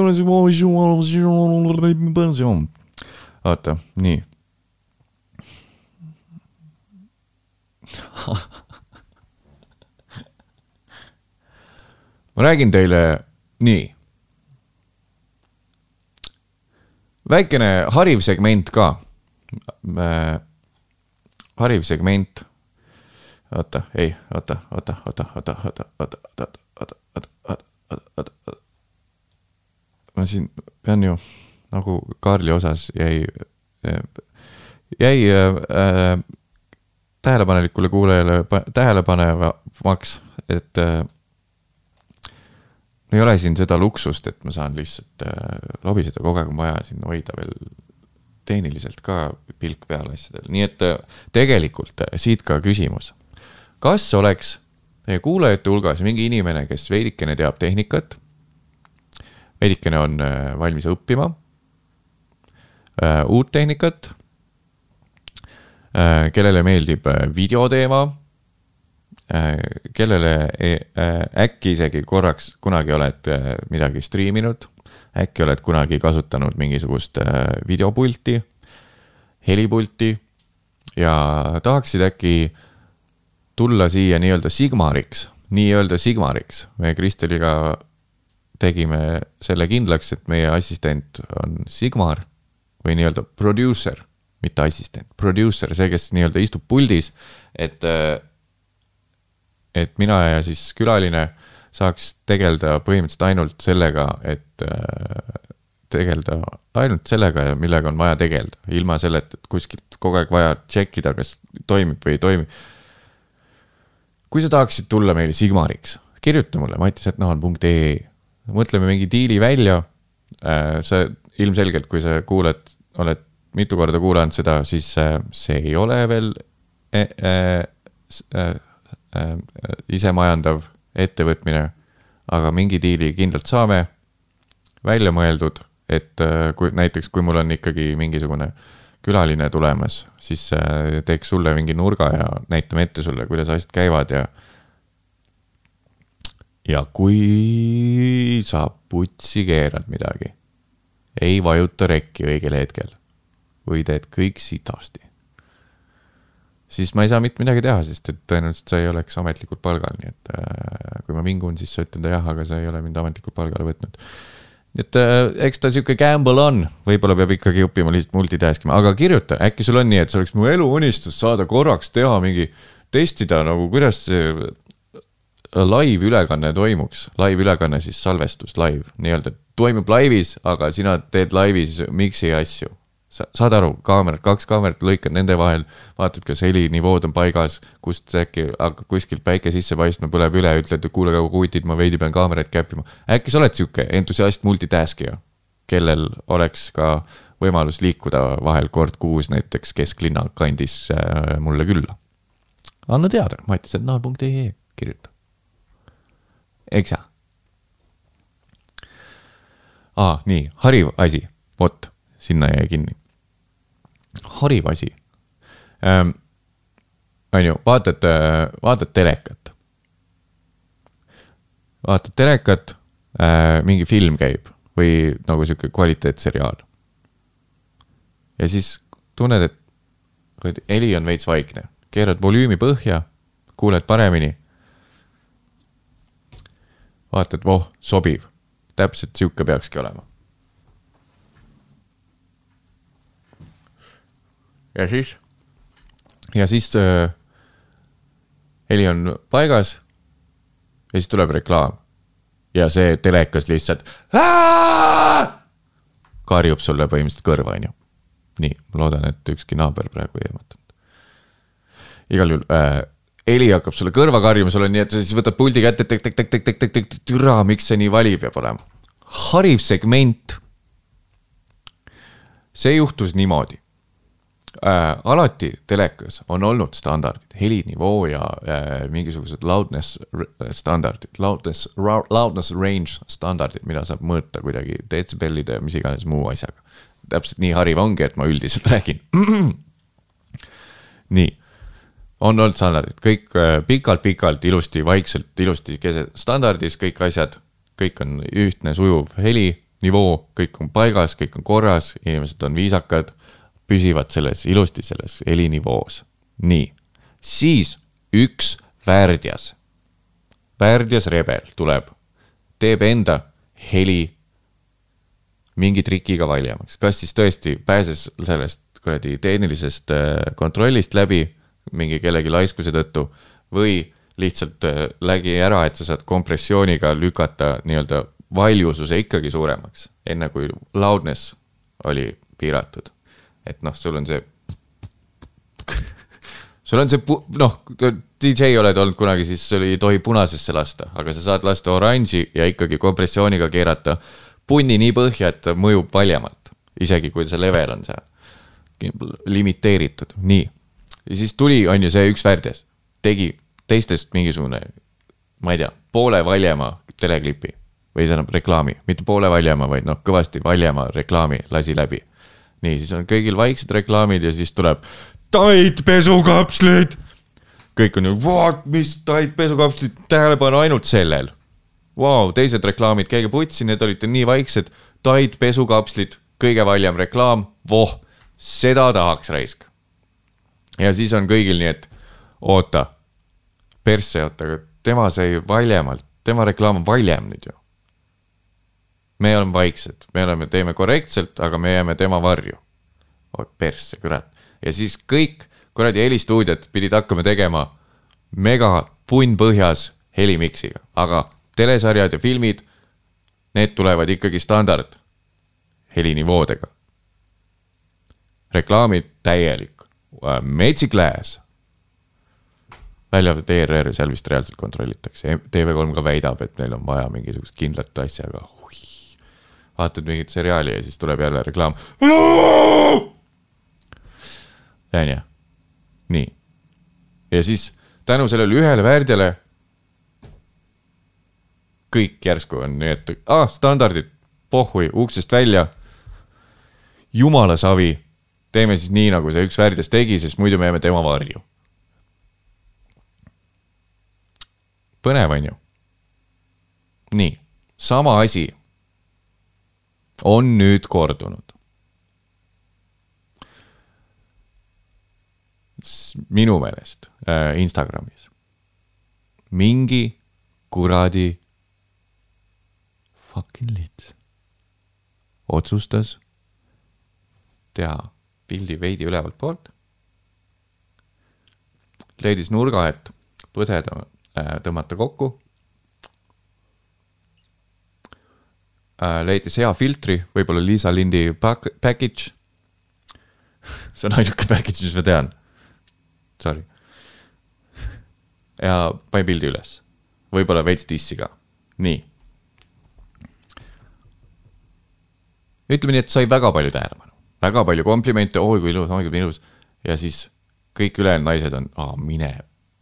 oota, nii ma räägin teile nii. väikene hariv segment ka äh,. hariv segment. oota, ei, oota, oota, oota, oota, oota, oota, oota ma siin pean ju nagu Kaarli osas jäi, jäi äh, tähelepanelikule kuulajale tähelepanevaks, et äh, ei ole siin seda luksust, et ma saan lihtsalt äh, lobiseda, kogu aeg on vaja siin hoida veel tehniliselt ka pilk peal asjadel, nii et äh, tegelikult äh, siit ka küsimus. kas oleks meie kuulajate hulgas mingi inimene, kes veidikene teab tehnikat, veidikene on äh, valmis õppima. Äh, uut tehnikat. Äh,, kellele meeldib äh, videoteema. Äh, kellele e-, äh, äkki isegi korraks kunagi oled äh, midagi striiminud, äkki oled kunagi kasutanud mingisugust videopulti, helipulti. Ja tahaksid äkki tulla siia nii-öelda Sigmariks, nii-öelda Sigmariks. me Kristeliga tegime selle kindlaks, et meie assistent on Sigmar või nii-öelda producer, mitte assistent, producer, see, kes nii-öelda istub puldis, et et mina ja siis külaline saaks tegeleda põhimõtteliselt ainult sellega, et tegeleda ainult sellega, millega on vaja tegeleda, ilma selleta, et kuskilt kogu aeg vaja tšekkida, kas toimib või ei toimi. Kui sa tahaksid tulla meile Sigmariks, kirjuta mulle. Matisjatnahan.ee, mõtleme mingi diili välja. Äh, sa ilmselgelt, kui sa kuuled, oled mitu korda kuulanud seda, siis äh, see ei ole veel äh, isemajandav ettevõtmine, aga mingi diili kindlalt saame. Välja mõeldud, et äh, kui näiteks, kui mul on ikkagi mingisugune külaline tulemas, siis äh, teeks sulle mingi nurga ja näitame ette sulle, kuidas asjad käivad ja ja kui sa putsi keerad midagi, ei vajuta rekki õigel hetkel või teed kõik sitasti siis ma ei saa mitte midagi teha, sest et tõenäoliselt sa ei oleks ametlikult palgal, nii et äh, kui ma vingun, siis sa ütled jah, aga sa ei ole mind ametlikult palgale võtnud. Et äh, eks ta sihuke gamble on, võib-olla peab ikkagi õppima lihtsalt multitask ima, aga kirjuta, äkki sul on nii, et see oleks mu eluunistus saada korraks teha mingi, testida nagu, kuidas see live-ülekanne toimuks, live-ülekanne siis salvestus, live, nii-öelda toimub laivis, aga sina teed laivis mix'i asju sa saad aru, kaamerad, kaks kaamerat, lõikad nende vahel, vaatad, kas helinivood on paigas, kust äkki hakkab kuskilt päike sisse paistma, põleb üle, ütled, et kuule, kutid, ma veidi pean kaameraid käppima. äkki sa oled sihuke entusiast multitaskija, kellel oleks ka võimalus liikuda vahel kord kuus näiteks kesklinna kandis äh, mulle külla. anna teada, matised.ee, kirjuta. eks ja? aa, nii, hariv asi, vot, sinna jäi kinni hariv asi ähm,. on ju, vaatad, vaatad telekat. vaatad telekat äh,, mingi film käib või nagu sihuke kvaliteetseriaal. ja siis tunned, et heli on veits vaikne, keerad volüümi põhja, kuuled paremini. vaatad, voh, sobiv, täpselt sihuke peakski olema ja siis, ja siis äh, heli on paigas. ja siis tuleb reklaam. ja see telekas lihtsalt karjub sulle põhimõtteliselt kõrva, onju. nii, ma loodan, et ükski naaber praegu ei ehmatanud. igal juhul äh, heli hakkab sulle kõrva karjuma, sul on nii, et sa siis võtad puldi kätte, tek-tek-tek-tek-tek-tek-tek, türa, miks see nii vali peab olema. hariv segment. see juhtus niimoodi äh, alati telekas on olnud standardid, helinivoo ja äh, mingisugused loudness standardid, loudness, loudness range standardid, mida saab mõõta kuidagi detsibellide ja mis iganes muu asjaga. täpselt nii hariv ongi, et ma üldiselt räägin. nii, on olnud standardid, kõik äh, pikalt-pikalt, ilusti, vaikselt, ilusti keset standardis, kõik asjad, kõik on ühtne sujuv heli, nivoo, kõik on paigas, kõik on korras, inimesed on viisakad, püsivad selles ilusti selles helinivoos. nii, siis üks värdjas, värdjas rebel tuleb, teeb enda heli mingi trikiga valjemaks, kas siis tõesti pääses sellest kuradi tehnilisest äh, kontrollist läbi mingi kellegi laiskuse tõttu või lihtsalt äh, lägi ära, et sa saad kompressiooniga lükata nii-öelda valjususe ikkagi suuremaks, enne kui loudness oli piiratud. Et noh, sul on see, sul on see, noh, DJ oled olnud kunagi, siis sul ei tohi punasesse lasta, aga sa saad lasta oranži ja ikkagi kompressiooniga keerata punni nii põhja, et ta mõjub valjemalt, isegi kui see level on seal limiteeritud, nii. ja siis tuli, on ju see üks värdjas, tegi teistest mingisugune, ma ei tea, poole valjema teleklipi või tähendab reklaami, mitte poole valjema, vaid noh, kõvasti valjema reklaami lasi läbi. nii, siis on kõigil vaiksed reklaamid ja siis tuleb Tide pesukapslid. kõik on ju, vaat mis Tide pesukapslid, tähelepanu ainult sellel Vau, teised reklaamid, käige putsi, need olite nii vaiksed, Tide pesukapslid, kõige valjem reklaam, voh, seda tahaks raisk. ja siis on kõigil nii, et oota, persse, oota, aga tema sai valjemalt, tema reklaam on valjem nüüd ju. Me oleme vaiksed, me oleme, teeme korrektselt, aga me jääme tema varju. persse, kurat. ja siis kõik kuradi helistuudiod pidid hakkama tegema mega punn põhjas helimiksiga, aga telesarjad ja filmid, need tulevad ikkagi standard helinivoodega. reklaamid täielik, metsik lääs. välja arvatud ERR, seal vist reaalselt kontrollitakse, TV3 ka väidab, et neil on vaja mingisugust kindlat asja, aga hui. Vaatad mingit seriaali ja siis tuleb jälle reklaam. onju, nii. ja siis tänu sellele ühele värdjale kõik järsku on nii, et ah, standardid, pohhui, uksest välja. jumala savi, teeme siis nii, nagu see üks värdjas tegi, sest muidu me jääme tema varju. põnev on ju. nii, sama asi on nüüd kordunud. minu meelest äh, Instagramis mingi kuradi fucking lit otsustas teha pildi veidi ülevalt poolt. leidis nurga, et põseda äh, tõmmata kokku leidis hea filtri, võib-olla Liisa Lindi pack- package. see on ainuke package, mis ma tean. Sorry. ja pani pildi üles, võib-olla veits dissi ka, nii ütleme nii, et sai väga palju tähelepanu, väga palju komplimente, oi kui ilus, oi kui ilus. ja siis kõik ülejäänud naised on, aa mine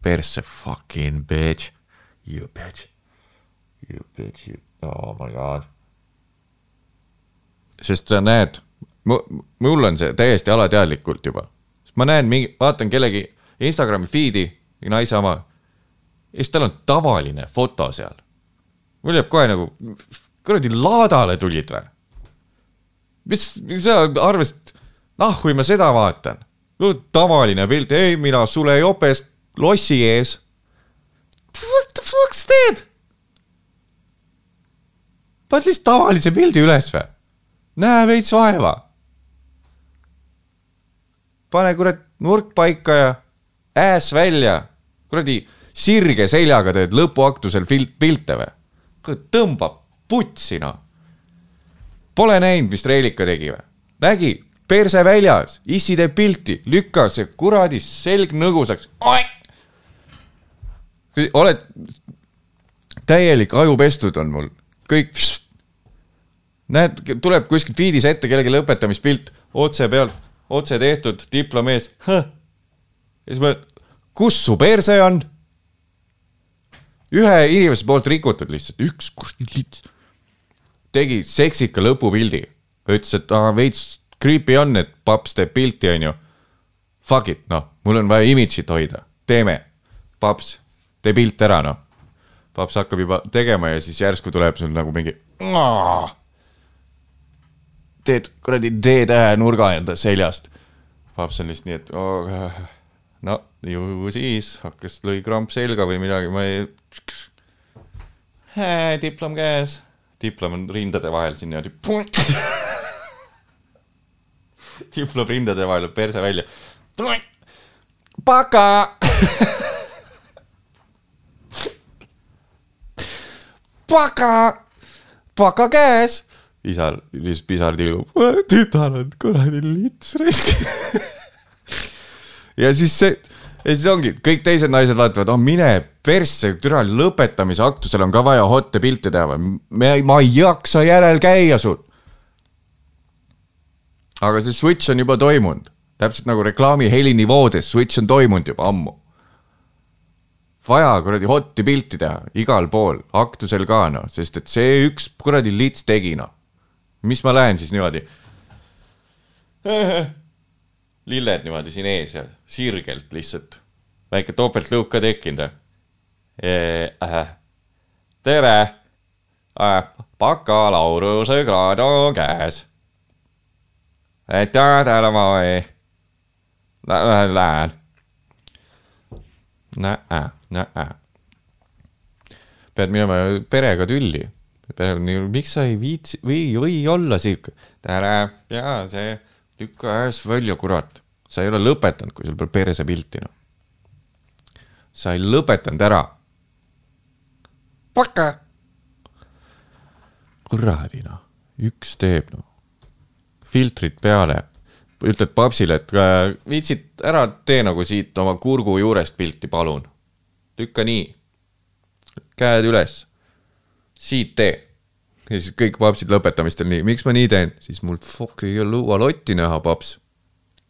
persse, fucking bitch, you bitch, you bitch, you, oh my god. Sest sa näed, mul on see täiesti alateadlikult juba, ma näen mingi, vaatan kellegi Instagrami feed'i, naise oma. ja siis tal on tavaline foto seal. mul jääb kohe nagu, kuradi laadale tulid või? mis, sa arvasid, nahhui ma seda vaatan. tavaline pilt, ei mina Sule jopes lossi ees. What the fuck sa teed? paned lihtsalt tavalise pildi üles või? Näe veits vaeva. pane kurat nurk paika ja äss välja. kuradi sirge seljaga teed lõpuaktusel pilt, pilte või? tõmbab putsi noh Pole näinud, mis Reelika tegi või? nägi, perse väljas, issi teeb pilti, lükkas see kuradi selg nõgusaks. oled, täielik aju pestud on mul, kõik. näed, tuleb kuskilt feed'is ette kellegi lõpetamispilt, otse pealt, otse tehtud, diplom ees. ja siis mõtled, kus su perse on? ühe inimese poolt rikutud lihtsalt, üks kuradi lits tegi seksika lõpupildi. ütles, et aa, veits creepy on, et paps teeb pilti, onju. Fuck it, noh, mul on vaja imidžit hoida. teeme. paps, tee pilt ära noh. paps hakkab juba tegema ja siis järsku tuleb sul nagu mingi. Teed kuradi D-tähe nurga enda seljast. paps on lihtsalt nii, et oh, no ju siis hakkas, lõi kramp selga või midagi, ma ei. diplom käes, diplom on rindade vahel siin niimoodi. diplom rindade vahel, perse välja. paka. paka, paka käes. Isal lihtsalt pisar tilgub, tütar on kuradi lits raisk. ja siis see, ja siis ongi, kõik teised naised vaatavad, oh mine persse, türa lõpetamise aktusel on ka vaja hotte pilte teha või, me, ma ei jaksa järel käia sul. aga see switch on juba toimunud, täpselt nagu reklaami helinivoodes, switch on toimunud juba ammu. vaja kuradi hotti pilti teha igal pool, aktusel ka noh, sest et see üks kuradi lits tegi noh. Mis ma lähen siis niimoodi lilled niimoodi siin ees ja sirgelt lihtsalt. väike topeltlõuk ka tekkinud. tere, bakalaureusekraad on käes. tead, ma ei, lähen. näe, näe. pead minema perega tülli. Miks sa ei viitsi või, või olla sihuke, tere ja see lükka äes välja, kurat. sa ei ole lõpetanud, kui sul pole perse pilti, noh. sa ei lõpetanud ära. paka. kuradi noh, üks teeb noh, filtrid peale, ütled papsile, et äh, viitsid ära tee nagu siit oma kurgu juurest pilti, palun. lükka nii, käed üles, siit tee ja siis kõik papsid lõpetamistel nii, miks ma nii teen, siis mul fuck ei luua lotti näha, paps.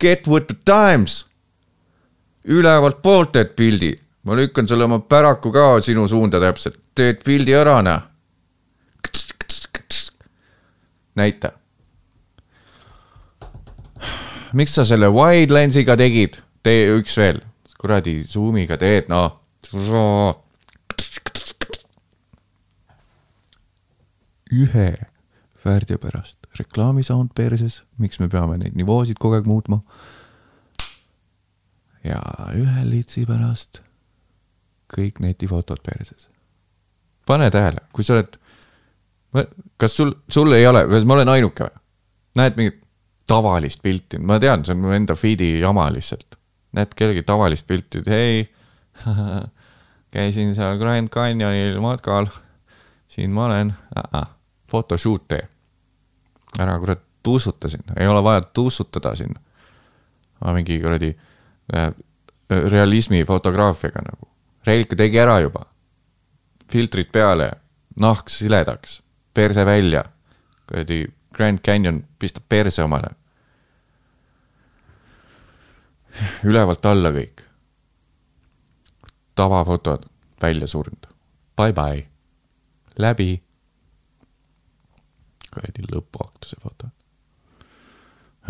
Get with the times. ülevalt poolt teed pildi, ma lükkan sulle oma päraku ka sinu suunda täpselt, teed pildi ära, näe. näita. miks sa selle wide lens'iga tegid, tee üks veel, kuradi zoom'iga teed, noh. Ühe väärteo pärast reklaamisound perses, miks me peame neid nivoosid kogu aeg muutma. ja ühe litsi pärast kõik netifotod perses. pane tähele, kui sa oled, kas sul, sul ei ole, kas ma olen ainuke või? näed mingit tavalist pilti, ma tean, see on mu enda feed'i jama lihtsalt. näed kellegi tavalist pilti, hei, käisin seal Grand Canyonil matkal, siin ma olen uh, -uh. Photoshoot tee. ära kurat tussuta sinna, ei ole vaja tussutada sinna. ma mingi kuradi äh, realismi fotograafiaga nagu, Reilika tegi ära juba. filtrid peale, nahk siledaks, perse välja, kuradi Grand Canyon pistab perse omale. ülevalt alla kõik. tavafotod välja surnud, bye bye, läbi. Kuradi lõpuaktuse foto.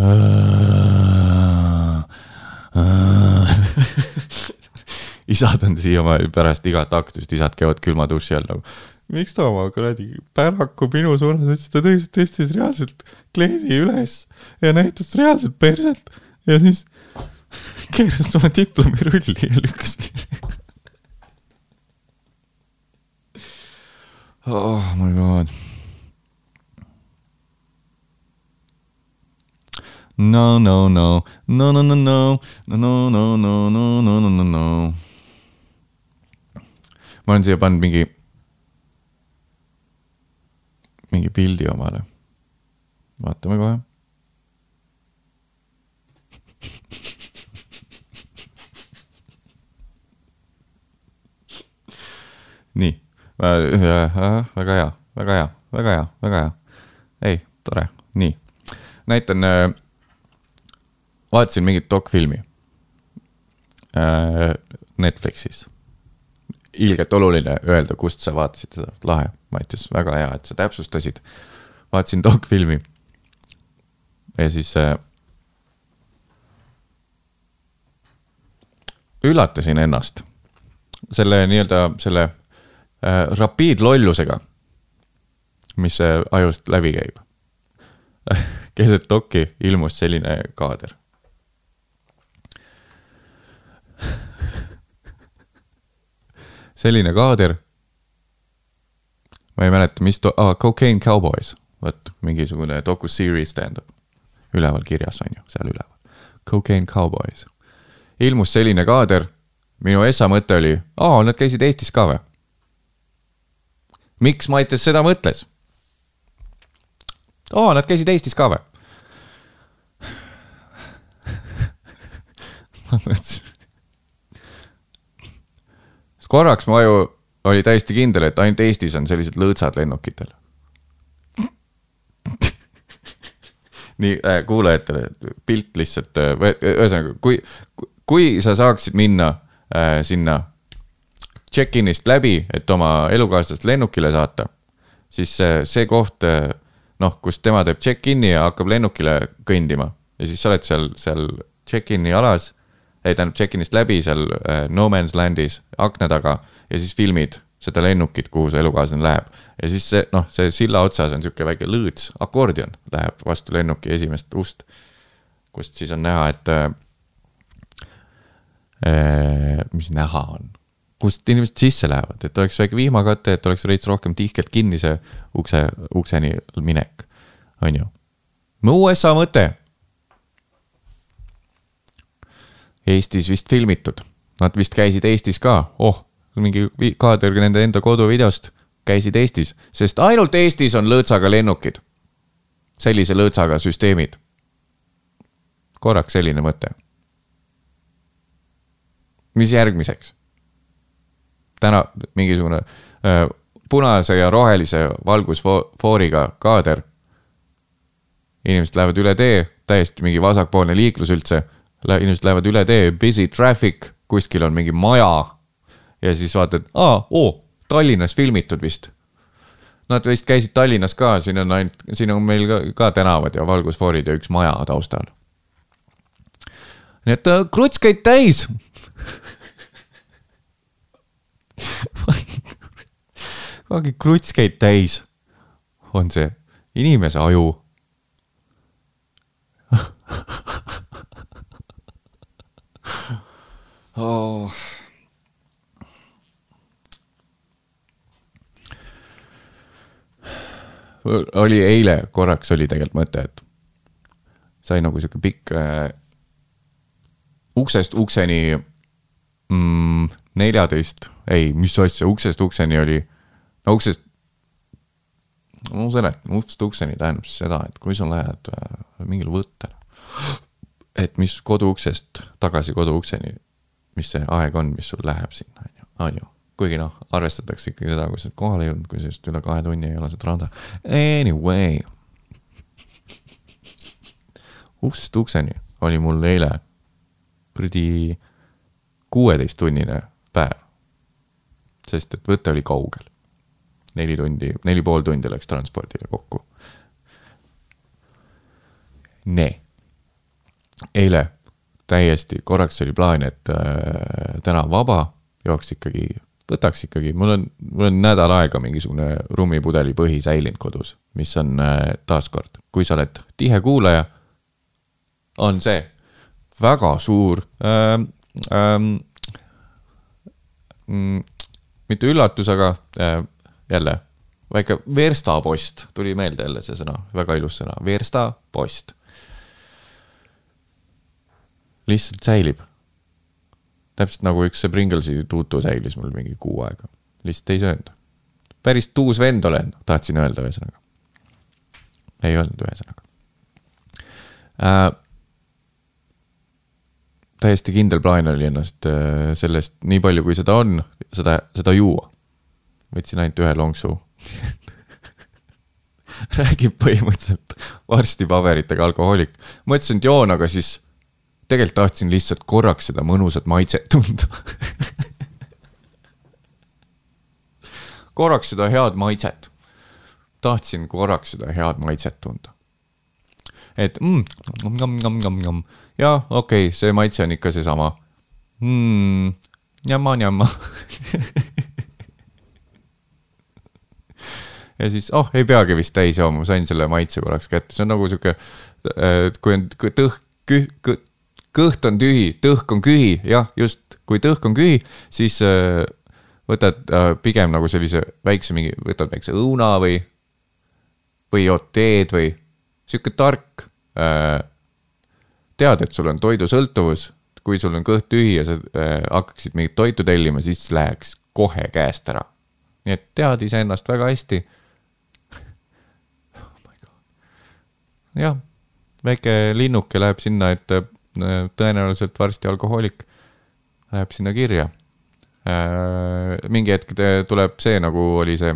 isad on siiamaani pärast igat aktust, isad käivad külma duši all nagu. miks ta oma kuradi päraku minu suunas ütles, ta tõi- tõstis reaalselt kleedi üles ja näitas reaalselt perselt ja siis keeras oma diplomi rulli ja lükkas. oh my god. No no no. No no no no. No no no no no no no no ma olen siia pannud mingi mingi pildi omale. Vaatame kohe. Nii. Väga hea. Väga hea. Väga hea. Väga hea. Ei tore. Nii. Näitan äh, vaatasin mingit dokfilmi äh, Netflixis. ilgelt oluline öelda, kust sa vaatasid seda, lahe, Mattias, väga hea, et sa täpsustasid. vaatasin dokfilmi. ja siis äh, üllatasin ennast selle nii-öelda selle äh, rapiidlollusega, mis ajust läbi käib keset dokki ilmus selline kaader. selline kaader. ma ei mäleta, mis to-, aa, Cocaine Cowboys, vot mingisugune docu-series tähendab. üleval kirjas on ju, seal üleval. Cocaine Cowboys. ilmus selline kaader, minu esa mõte oli, aa, nad käisid Eestis ka või? miks Mattias seda mõtles? aa, nad käisid Eestis ka või? ma mõtlesin. Korraks mu aju oli täiesti kindel, et ainult Eestis on sellised lõõtsad lennukitel. nii äh, kuulajatele pilt lihtsalt äh,, ühesõnaga, kui, kui sa saaksid minna äh, sinna check-in'ist läbi, et oma elukaaslast lennukile saata, siis see, see koht äh, noh, kus tema teeb check-in'i ja hakkab lennukile kõndima ja siis sa oled seal, seal check-in'i alas. Ei, tähendab check-in'ist läbi seal äh, no man's land'is akna taga ja siis filmid seda lennukit, kuhu su elukaaslane läheb. ja siis see, noh, see silla otsas on sihuke väike lõõts, akordion läheb vastu lennuki esimest ust. kust siis on näha, et äh,. äh mis näha on kust inimesed sisse lähevad, et oleks väike vihmakate, et oleks veits rohkem tihkelt kinni see ukse, ukseni minek, on ju. mu USA mõte. Eestis vist filmitud, nad vist käisid Eestis ka, oh, mingi kaader nende enda koduvideost, käisid Eestis, sest ainult Eestis on lõõtsaga lennukid. sellise lõõtsaga süsteemid. korraks selline mõte. mis järgmiseks? täna mingisugune äh, punase ja rohelise valgusfooriga kaader. inimesed lähevad üle tee, täiesti mingi vasakpoolne liiklus üldse. Inimesed lähevad üle tee, busy traffic, kuskil on mingi maja. ja siis vaatad, aa, oo, Tallinnas filmitud vist. Nad vist käisid Tallinnas ka, siin on ainult, siin on meil ka, ka tänavad ja valgusfoorid ja üks maja taustal. nii et äh, kruts käib täis mingi kruts käib täis, on see inimese aju oh.. oli eile korraks oli tegelikult mõte, et sai nagu sihuke pikk äh, uksest ukseni mm, neljateist, ei, mis asja, uksest ukseni oli no uksest, ma seletan, uksest ukseni tähendab seda, et kui sa lähed äh, mingile võttele, et mis koduuksest tagasi koduukseni, mis see aeg on, mis sul läheb sinna, on ju, on ju kuigi noh, arvestatakse ikkagi seda, kui sa oled kohale jõudnud, kui sellest üle kahe tunni ei ole seda rada. Anyway. uksest ukseni oli mul eile kuradi kuueteisttunnine päev. sest et võte oli kaugel neli tundi, neli pool tundi läks transpordile kokku. Nee. Eile täiesti korraks oli plaan, et äh, täna vaba, jooks ikkagi, võtaks ikkagi, mul on, mul on nädal aega mingisugune rummipudeli põhi säilinud kodus, mis on äh, taaskord, kui sa oled tihe kuulaja, on see väga suur äh,. Ähm, mm, mitte üllatus, aga äh, jälle väike verstapost tuli meelde jälle see sõna, väga ilus sõna, verstapost. Lihtsalt säilib. täpselt nagu üks see Pringlesi tuutu säilis mul mingi kuu aega, lihtsalt ei söönud. päris tuus vend olen, tahtsin öelda ühesõnaga. ei olnud ühesõnaga äh,. täiesti kindel plaan oli ennast äh, sellest, nii palju kui seda on, seda, seda juua võtsin ainult ühe lonksu räägib põhimõtteliselt vorstipaberitega alkohoolik. mõtlesin, et joon, aga siis tegelikult tahtsin lihtsalt korraks seda mõnusat maitset tunda korraks seda head maitset. tahtsin korraks seda head maitset tunda. et mm, nom, nom, nom, nom, nom. jah, okei okay,, see maitse on ikka seesama. mm,. Njama-njama. ja siis, oh, ei peagi vist täis jooma, sain selle maitse korraks kätte, see on nagu sihuke, kui on tõhk, kõht on tühi, tõhk on kühi, jah, just, kui tõhk on kühi, siis äh, võtad äh, pigem nagu sellise väikse mingi, võtad väikse õuna või, või jood teed või sihuke tark äh,. tead, et sul on toidusõltuvus, kui sul on kõht tühi ja sa äh, hakkaksid mingit toitu tellima, siis läheks kohe käest ära. nii et tead iseennast väga hästi. jah, väike linnuke läheb sinna, et äh, tõenäoliselt varsti alkohoolik läheb sinna kirja äh,. mingi hetk te- tuleb see, nagu oli see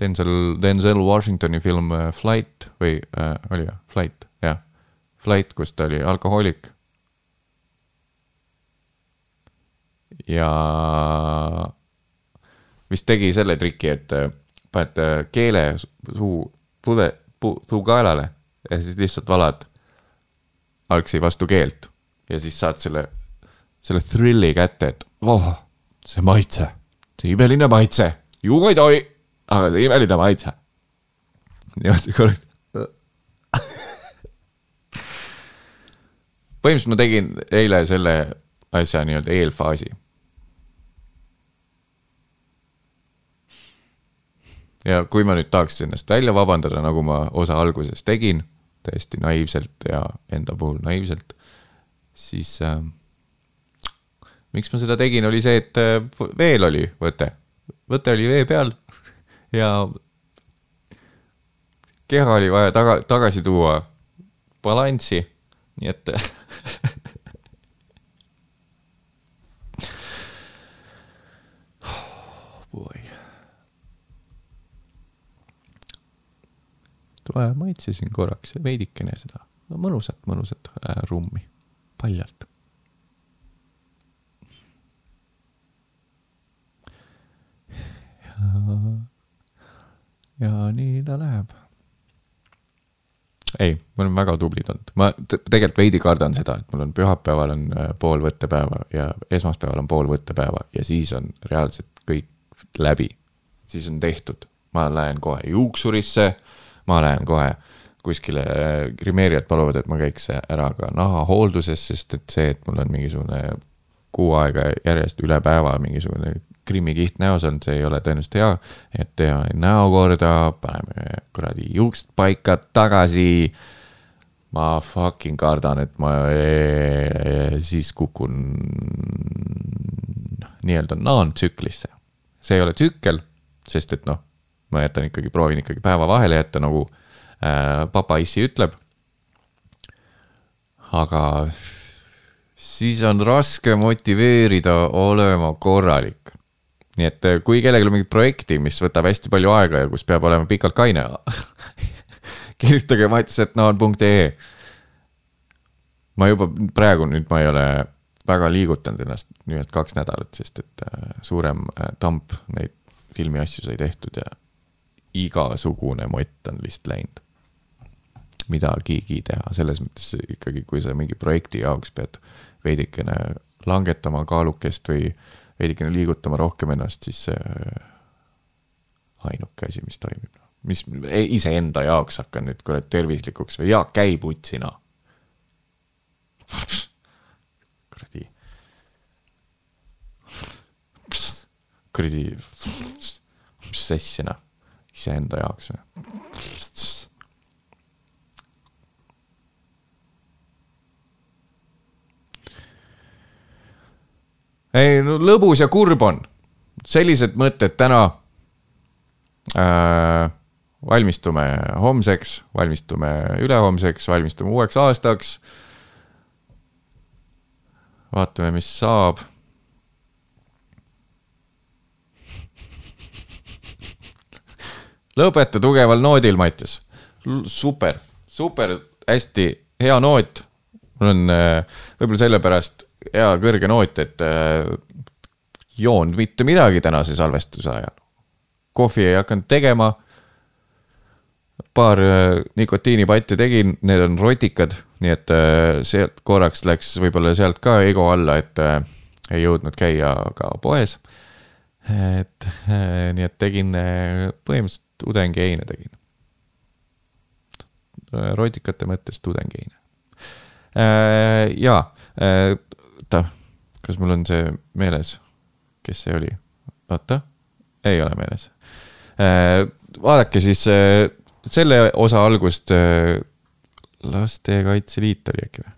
Denzel, Denzel Washingtoni film äh, Flight või äh, oli jah, Flight, jah. Flight, kus ta oli alkohoolik. ja vist tegi selle triki, et äh, paned äh, keele suu, pude, suu kaelale ja siis lihtsalt valad algsi vastu keelt ja siis saad selle, selle thrilli kätte, et voh, see maitse, see imeline maitse, juua ei tohi, aga see imeline maitse. niimoodi korraks. põhimõtteliselt ma tegin eile selle asja nii-öelda eelfaasi. ja kui ma nüüd tahaks ennast välja vabandada, nagu ma osa alguses tegin, täiesti naiivselt ja enda puhul naiivselt, siis äh, miks ma seda tegin, oli see, et äh, veel oli võte, võte oli vee peal ja keha oli vaja taga, tagasi tuua balanssi, nii et boy. tule maitsesin korraks veidikene seda mõnusat, mõnusat äh, rummi, paljalt. ja, ja nii ta läheb. ei, me oleme väga tublid olnud, ma tegelikult veidi kardan seda, et mul on pühapäeval on äh, pool võttepäeva ja esmaspäeval on pool võttepäeva ja siis on reaalselt kõik läbi. siis on tehtud, ma lähen kohe juuksurisse, ma lähen kohe kuskile, grimeerijad paluvad, et ma käiks ära ka nahahoolduses, sest et see, et mul on mingisugune kuu aega järjest üle päeva mingisugune krimmikiht näos olnud, see ei ole tõenäoliselt hea. et teha näo korda, paneme kuradi juuksed paika tagasi. ma fucking kardan, et ma eh, siis kukun nii-öelda naantsüklisse. see ei ole tsükkel, sest et noh, ma jätan ikkagi, proovin ikkagi päeva vahele jätta, nagu äh, papa issi ütleb. aga siis on raske motiveerida olema korralik. nii et äh, kui kellelgi on mingi projekti, mis võtab hästi palju aega ja kus peab olema pikalt kaine, kirjutage matsetnaan.ee. ma juba praegu nüüd ma ei ole väga liigutanud ennast nimelt kaks nädalat, sest et äh, suurem tamp neid filmiasju sai tehtud ja igasugune mott on lihtsalt läinud. Midagigi teha, selles mõttes ikkagi, kui sa mingi projekti jaoks pead veidikene langetama kaalukest või veidikene liigutama rohkem ennast, siis see ainuke asi, mis toimib. mis iseenda jaoks hakkan nüüd kurat tervislikuks või Jaak, käi putsina. kuradi. kuradi, mis asja noh, iseenda jaoks. Ei no lõbus ja kurb on, sellised mõtted täna äh,. valmistume homseks, valmistume ülehomseks, valmistume uueks aastaks. vaatame, mis saab lõpeta tugeval noodil, Mattias. super, super, hästi hea noot. mul on äh, võib-olla sellepärast hea kõrge noot, et äh, joon mitte midagi tänase salvestuse ajal. kohvi ei hakanud tegema. paar äh, nikotiinipatti tegin, need on rotikad, nii et äh, sealt korraks läks võib-olla sealt ka ego alla, et ei jõudnud käia ka poes. et nii, et tegin põhimõtteliselt tudengiheine tegin. rotikate mõttes tudengiheine. ja, oota, kas mul on see meeles, kes see oli? oota, ei ole meeles. vaadake siis selle osa algust. lastekaitse Liit oli äkki või?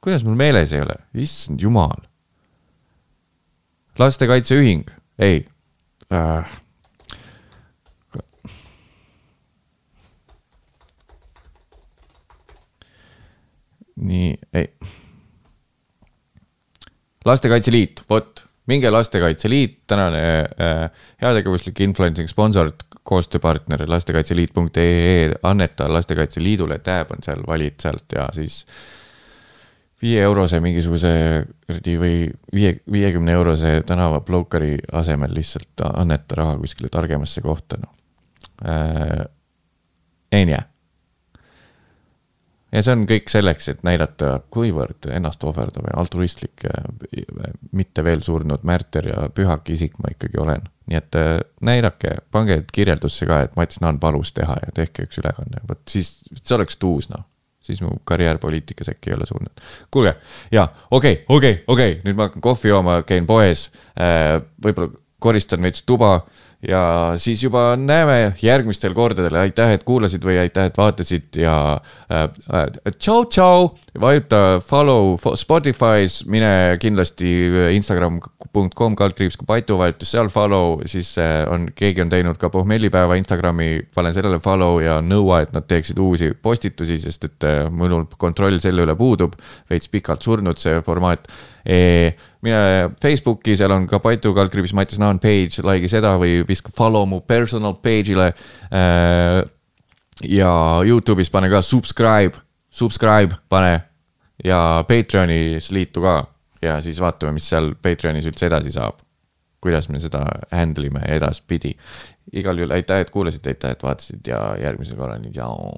kuidas mul meeles ei ole, issand jumal. lastekaitseühing, ei äh.. nii, ei. Lastekaitse Liit, vot, minge Lastekaitse Liit, tänane äh, heategevuslik influencing sponsor, koostööpartner lastekaitseliit.ee, anneta Lastekaitse Liidule, tab on seal, valid sealt ja siis äh, viie eurose mingisuguse kuradi või viie, viiekümne eurose tänava Blokeri asemel lihtsalt anneta raha kuskile targemasse kohta, noh äh,. onju. Ja see on kõik selleks, et näidata, kuivõrd ennast ohverdav ja altruistlik, mitte veel surnud märter ja pühak isik ma ikkagi olen. nii et äh, näidake, pange kirjeldusse ka, et Mats Naan palus teha ja tehke üks ülekanne, vot siis see oleks tuus, noh siis mu karjäär poliitikas äkki ei ole surnud. kuulge, ja okei okay,, okei okay,, okei okay., nüüd ma hakkan kohvi jooma, käin poes äh,, võib-olla koristan veits tuba ja siis juba näeme järgmistel kordadel, aitäh, et kuulasid või aitäh, et vaatasid ja äh, äh, tšau, tšau. vajuta follow Spotify's, mine kindlasti instagram.com kaldkriips Kupaitu, vajuta seal follow, siis äh, on, keegi on teinud ka pohmellipäeva Instagrami, panen sellele follow ja nõua, et nad teeksid uusi postitusi, sest et äh, minul kontroll selle üle puudub. veits pikalt surnud see formaat mine Facebooki, seal on ka Paitu kaldkriips Mattias Naan page, like'i seda või viska follow mu personal page'ile. Äh, ja Youtube'is pane ka subscribe, subscribe pane ja Patreonis liitu ka ja siis vaatame, mis seal Patreonis üldse edasi saab. kuidas me seda handle ime edaspidi. igal juhul aitäh, et kuulasite, aitäh, et vaatasite ja järgmisel korral, tšau.